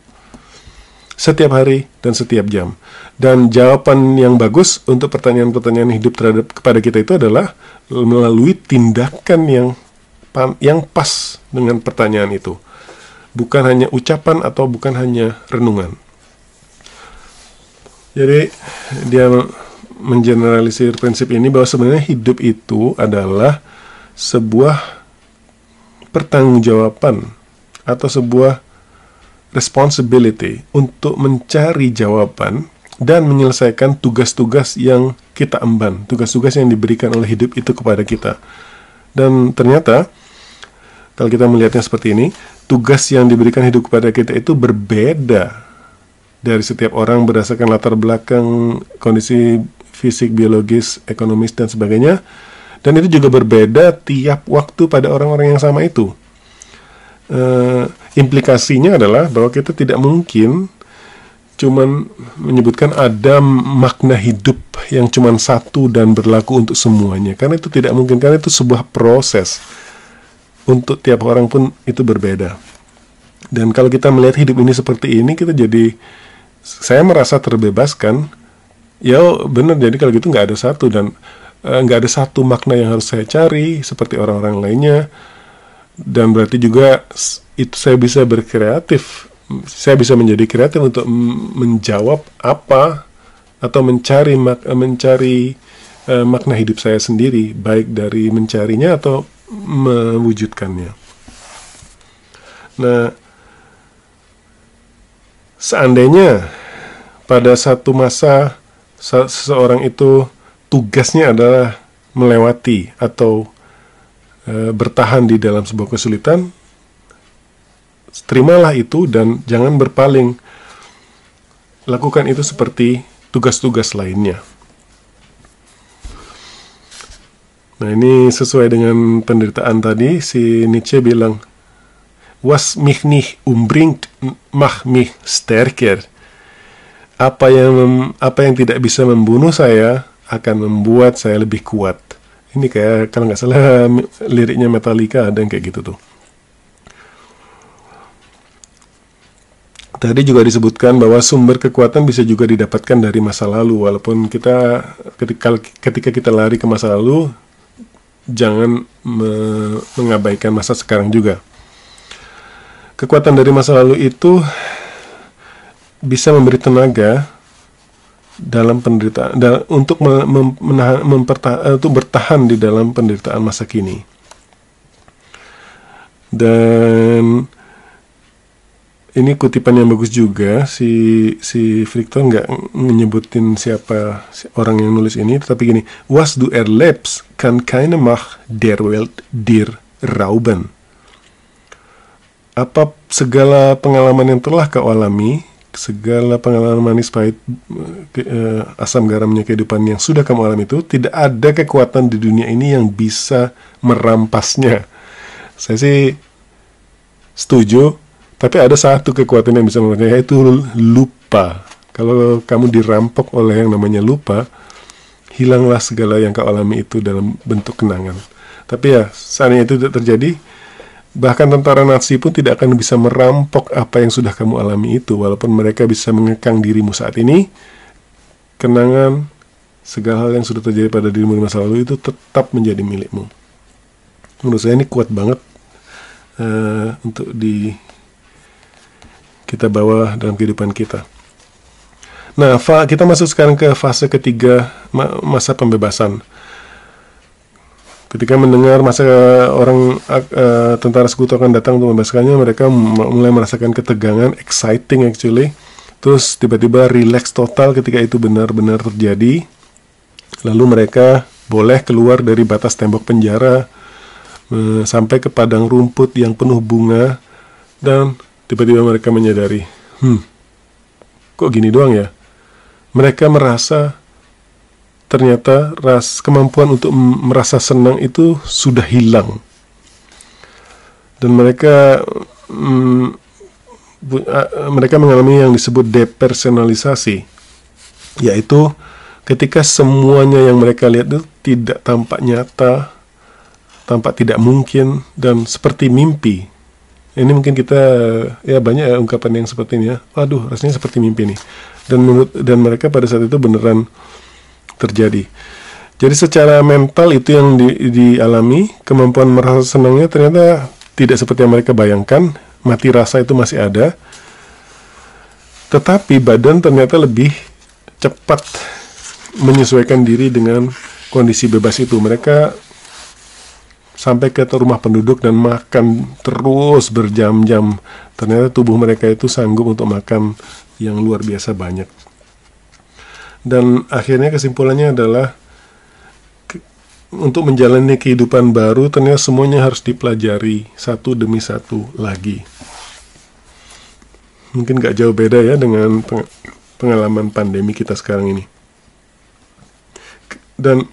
setiap hari dan setiap jam. Dan jawaban yang bagus untuk pertanyaan-pertanyaan hidup terhadap kepada kita itu adalah melalui tindakan yang yang pas dengan pertanyaan itu. Bukan hanya ucapan atau bukan hanya renungan. Jadi dia mengeneralisir prinsip ini bahwa sebenarnya hidup itu adalah sebuah pertanggungjawaban atau sebuah responsibility untuk mencari jawaban dan menyelesaikan tugas-tugas yang kita emban, tugas-tugas yang diberikan oleh hidup itu kepada kita. Dan ternyata kalau kita melihatnya seperti ini, tugas yang diberikan hidup kepada kita itu berbeda dari setiap orang berdasarkan latar belakang kondisi fisik, biologis, ekonomis dan sebagainya. Dan itu juga berbeda tiap waktu pada orang-orang yang sama itu. Uh, implikasinya adalah bahwa kita tidak mungkin cuman menyebutkan ada makna hidup yang cuman satu dan berlaku untuk semuanya karena itu tidak mungkin karena itu sebuah proses untuk tiap orang pun itu berbeda. Dan kalau kita melihat hidup ini seperti ini kita jadi saya merasa terbebaskan. Ya benar jadi kalau gitu nggak ada satu dan eh, nggak ada satu makna yang harus saya cari seperti orang-orang lainnya. Dan berarti juga itu saya bisa berkreatif saya bisa menjadi kreatif untuk menjawab apa atau mencari mak mencari eh, makna hidup saya sendiri baik dari mencarinya atau mewujudkannya nah seandainya pada satu masa se- seseorang itu tugasnya adalah melewati atau e, bertahan di dalam sebuah kesulitan, terimalah itu dan jangan berpaling. Lakukan itu seperti tugas-tugas lainnya. Nah ini sesuai dengan penderitaan tadi, si Nietzsche bilang, Was mich nicht umbringt, mach mich stärker apa yang apa yang tidak bisa membunuh saya akan membuat saya lebih kuat. Ini kayak kalau nggak salah liriknya Metallica ada yang kayak gitu tuh. Tadi juga disebutkan bahwa sumber kekuatan bisa juga didapatkan dari masa lalu, walaupun kita ketika kita lari ke masa lalu, jangan me- mengabaikan masa sekarang juga. Kekuatan dari masa lalu itu bisa memberi tenaga dalam penderitaan untuk me- mem- eh, untuk bertahan di dalam penderitaan masa kini. Dan ini kutipan yang bagus juga. Si si Victor nggak menyebutin siapa si orang yang nulis ini. Tetapi gini was du erlebst kan keine Macht der Welt dir rauben. Apa segala pengalaman yang telah kau alami segala pengalaman manis pahit eh, asam garamnya kehidupan yang sudah kamu alami itu tidak ada kekuatan di dunia ini yang bisa merampasnya. Saya sih setuju tapi ada satu kekuatan yang bisa merampasnya yaitu lupa kalau kamu dirampok oleh yang namanya lupa hilanglah segala yang kau alami itu dalam bentuk kenangan tapi ya seandainya itu tidak terjadi Bahkan tentara Nazi pun tidak akan bisa merampok apa yang sudah kamu alami itu, walaupun mereka bisa mengekang dirimu saat ini. Kenangan, segala hal yang sudah terjadi pada dirimu di masa lalu itu tetap menjadi milikmu. Menurut saya ini kuat banget eh, untuk di kita bawa dalam kehidupan kita. Nah, fa- kita masuk sekarang ke fase ketiga ma- masa pembebasan. Ketika mendengar masa orang uh, tentara sekutu akan datang untuk membebaskannya mereka mulai merasakan ketegangan exciting actually. Terus tiba-tiba relax total ketika itu benar-benar terjadi. Lalu mereka boleh keluar dari batas tembok penjara eh, sampai ke padang rumput yang penuh bunga dan tiba-tiba mereka menyadari hmm kok gini doang ya? Mereka merasa ternyata ras kemampuan untuk merasa senang itu sudah hilang. Dan mereka mm, bu- a- mereka mengalami yang disebut depersonalisasi yaitu ketika semuanya yang mereka lihat itu tidak tampak nyata tampak tidak mungkin dan seperti mimpi ini mungkin kita ya banyak ya ungkapan yang seperti ini ya waduh rasanya seperti mimpi nih dan menurut dan mereka pada saat itu beneran terjadi. Jadi secara mental itu yang di- dialami, kemampuan merasa senangnya ternyata tidak seperti yang mereka bayangkan, mati rasa itu masih ada. Tetapi badan ternyata lebih cepat menyesuaikan diri dengan kondisi bebas itu. Mereka sampai ke rumah penduduk dan makan terus berjam-jam. Ternyata tubuh mereka itu sanggup untuk makan yang luar biasa banyak. Dan akhirnya kesimpulannya adalah ke- untuk menjalani kehidupan baru ternyata semuanya harus dipelajari satu demi satu lagi. Mungkin gak jauh beda ya dengan peng- pengalaman pandemi kita sekarang ini. Dan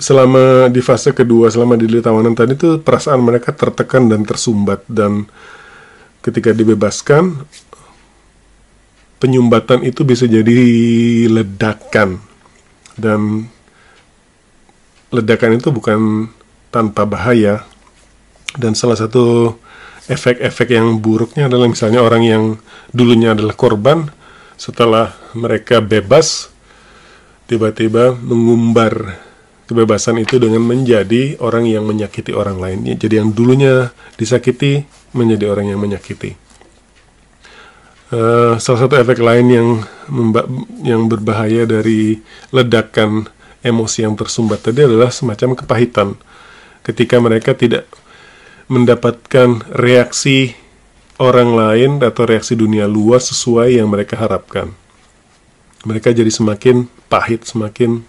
selama di fase kedua, selama di tawanan tadi tuh perasaan mereka tertekan dan tersumbat. Dan ketika dibebaskan penyumbatan itu bisa jadi ledakan. Dan ledakan itu bukan tanpa bahaya. Dan salah satu efek-efek yang buruknya adalah misalnya orang yang dulunya adalah korban setelah mereka bebas tiba-tiba mengumbar kebebasan itu dengan menjadi orang yang menyakiti orang lain. Jadi yang dulunya disakiti menjadi orang yang menyakiti. Eh, salah satu efek lain yang yang berbahaya dari ledakan emosi yang tersumbat tadi adalah semacam kepahitan. Ketika mereka tidak mendapatkan reaksi orang lain atau reaksi dunia luar sesuai yang mereka harapkan. Mereka jadi semakin pahit, semakin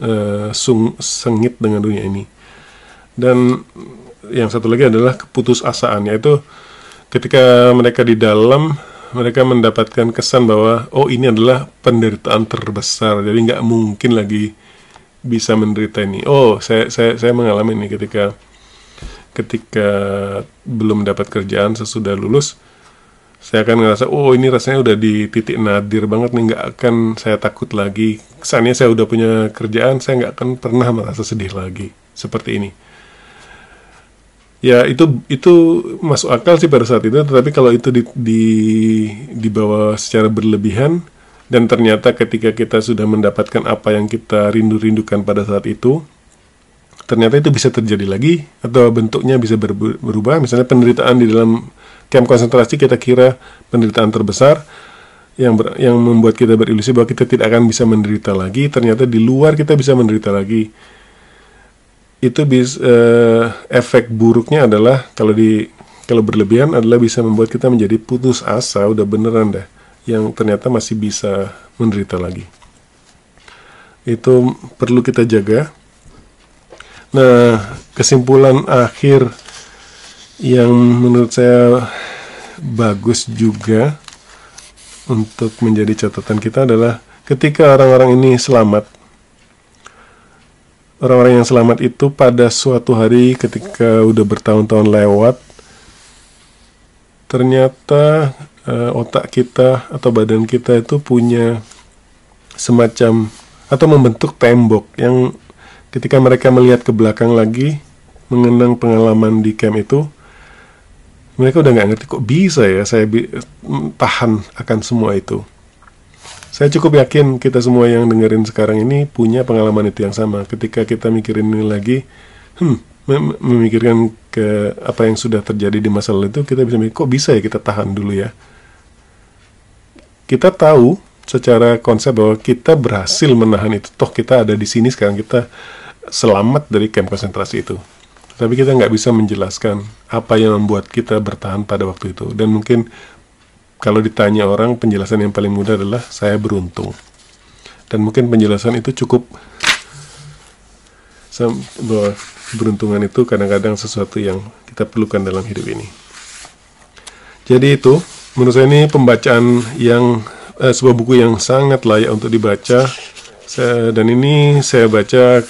eh, sung- sengit dengan dunia ini. Dan yang satu lagi adalah keputusasaan, yaitu ketika mereka di dalam mereka mendapatkan kesan bahwa oh ini adalah penderitaan terbesar jadi nggak mungkin lagi bisa menderita ini oh saya saya saya mengalami ini ketika ketika belum dapat kerjaan sesudah lulus saya akan ngerasa oh ini rasanya udah di titik nadir banget nih nggak akan saya takut lagi kesannya saya udah punya kerjaan saya nggak akan pernah merasa sedih lagi seperti ini. Ya itu itu masuk akal sih pada saat itu tetapi kalau itu di, di dibawa secara berlebihan dan ternyata ketika kita sudah mendapatkan apa yang kita rindu-rindukan pada saat itu ternyata itu bisa terjadi lagi atau bentuknya bisa berubah. Misalnya penderitaan di dalam camp konsentrasi kita kira penderitaan terbesar yang ber- yang membuat kita berilusi bahwa kita tidak akan bisa menderita lagi ternyata di luar kita bisa menderita lagi. Itu bis eh, efek buruknya adalah kalau di kalau berlebihan adalah bisa membuat kita menjadi putus asa udah beneran dah yang ternyata masih bisa menderita lagi. Itu perlu kita jaga. Nah kesimpulan akhir yang menurut saya bagus juga untuk menjadi catatan kita adalah ketika orang-orang ini selamat. Orang-orang yang selamat itu pada suatu hari ketika udah bertahun-tahun lewat ternyata eh, otak kita atau badan kita itu punya semacam atau membentuk tembok yang ketika mereka melihat ke belakang lagi mengenang pengalaman di camp itu mereka udah nggak ngerti kok bisa ya saya bi- tahan akan semua itu saya cukup yakin kita semua yang dengerin sekarang ini punya pengalaman itu yang sama. Ketika kita mikirin ini lagi, hmm, mem- memikirkan ke apa yang sudah terjadi di masa lalu itu, kita bisa mikir, kok bisa ya kita tahan dulu ya. Kita tahu secara konsep bahwa kita berhasil menahan itu. Toh kita ada di sini sekarang, kita selamat dari camp konsentrasi itu. Tapi kita nggak bisa menjelaskan apa yang membuat kita bertahan pada waktu itu. Dan mungkin kalau ditanya orang, penjelasan yang paling mudah adalah saya beruntung. Dan mungkin penjelasan itu cukup bahwa beruntungan itu kadang-kadang sesuatu yang kita perlukan dalam hidup ini. Jadi itu, menurut saya ini pembacaan yang eh, sebuah buku yang sangat layak untuk dibaca. Saya- dan ini saya baca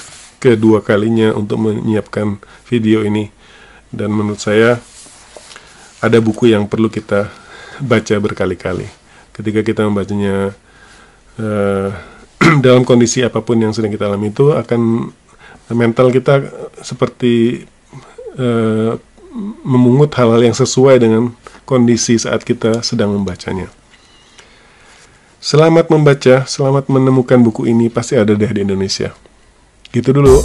kedua kalinya untuk menyiapkan video ini. Dan menurut saya ada buku yang perlu kita baca berkali-kali. Ketika kita membacanya eh, dalam kondisi apa pun yang sedang kita alami itu akan mental kita seperti eh, memungut hal-hal yang sesuai dengan kondisi saat kita sedang membacanya. Selamat membaca, selamat menemukan buku ini pasti ada deh di Indonesia. Gitu dulu.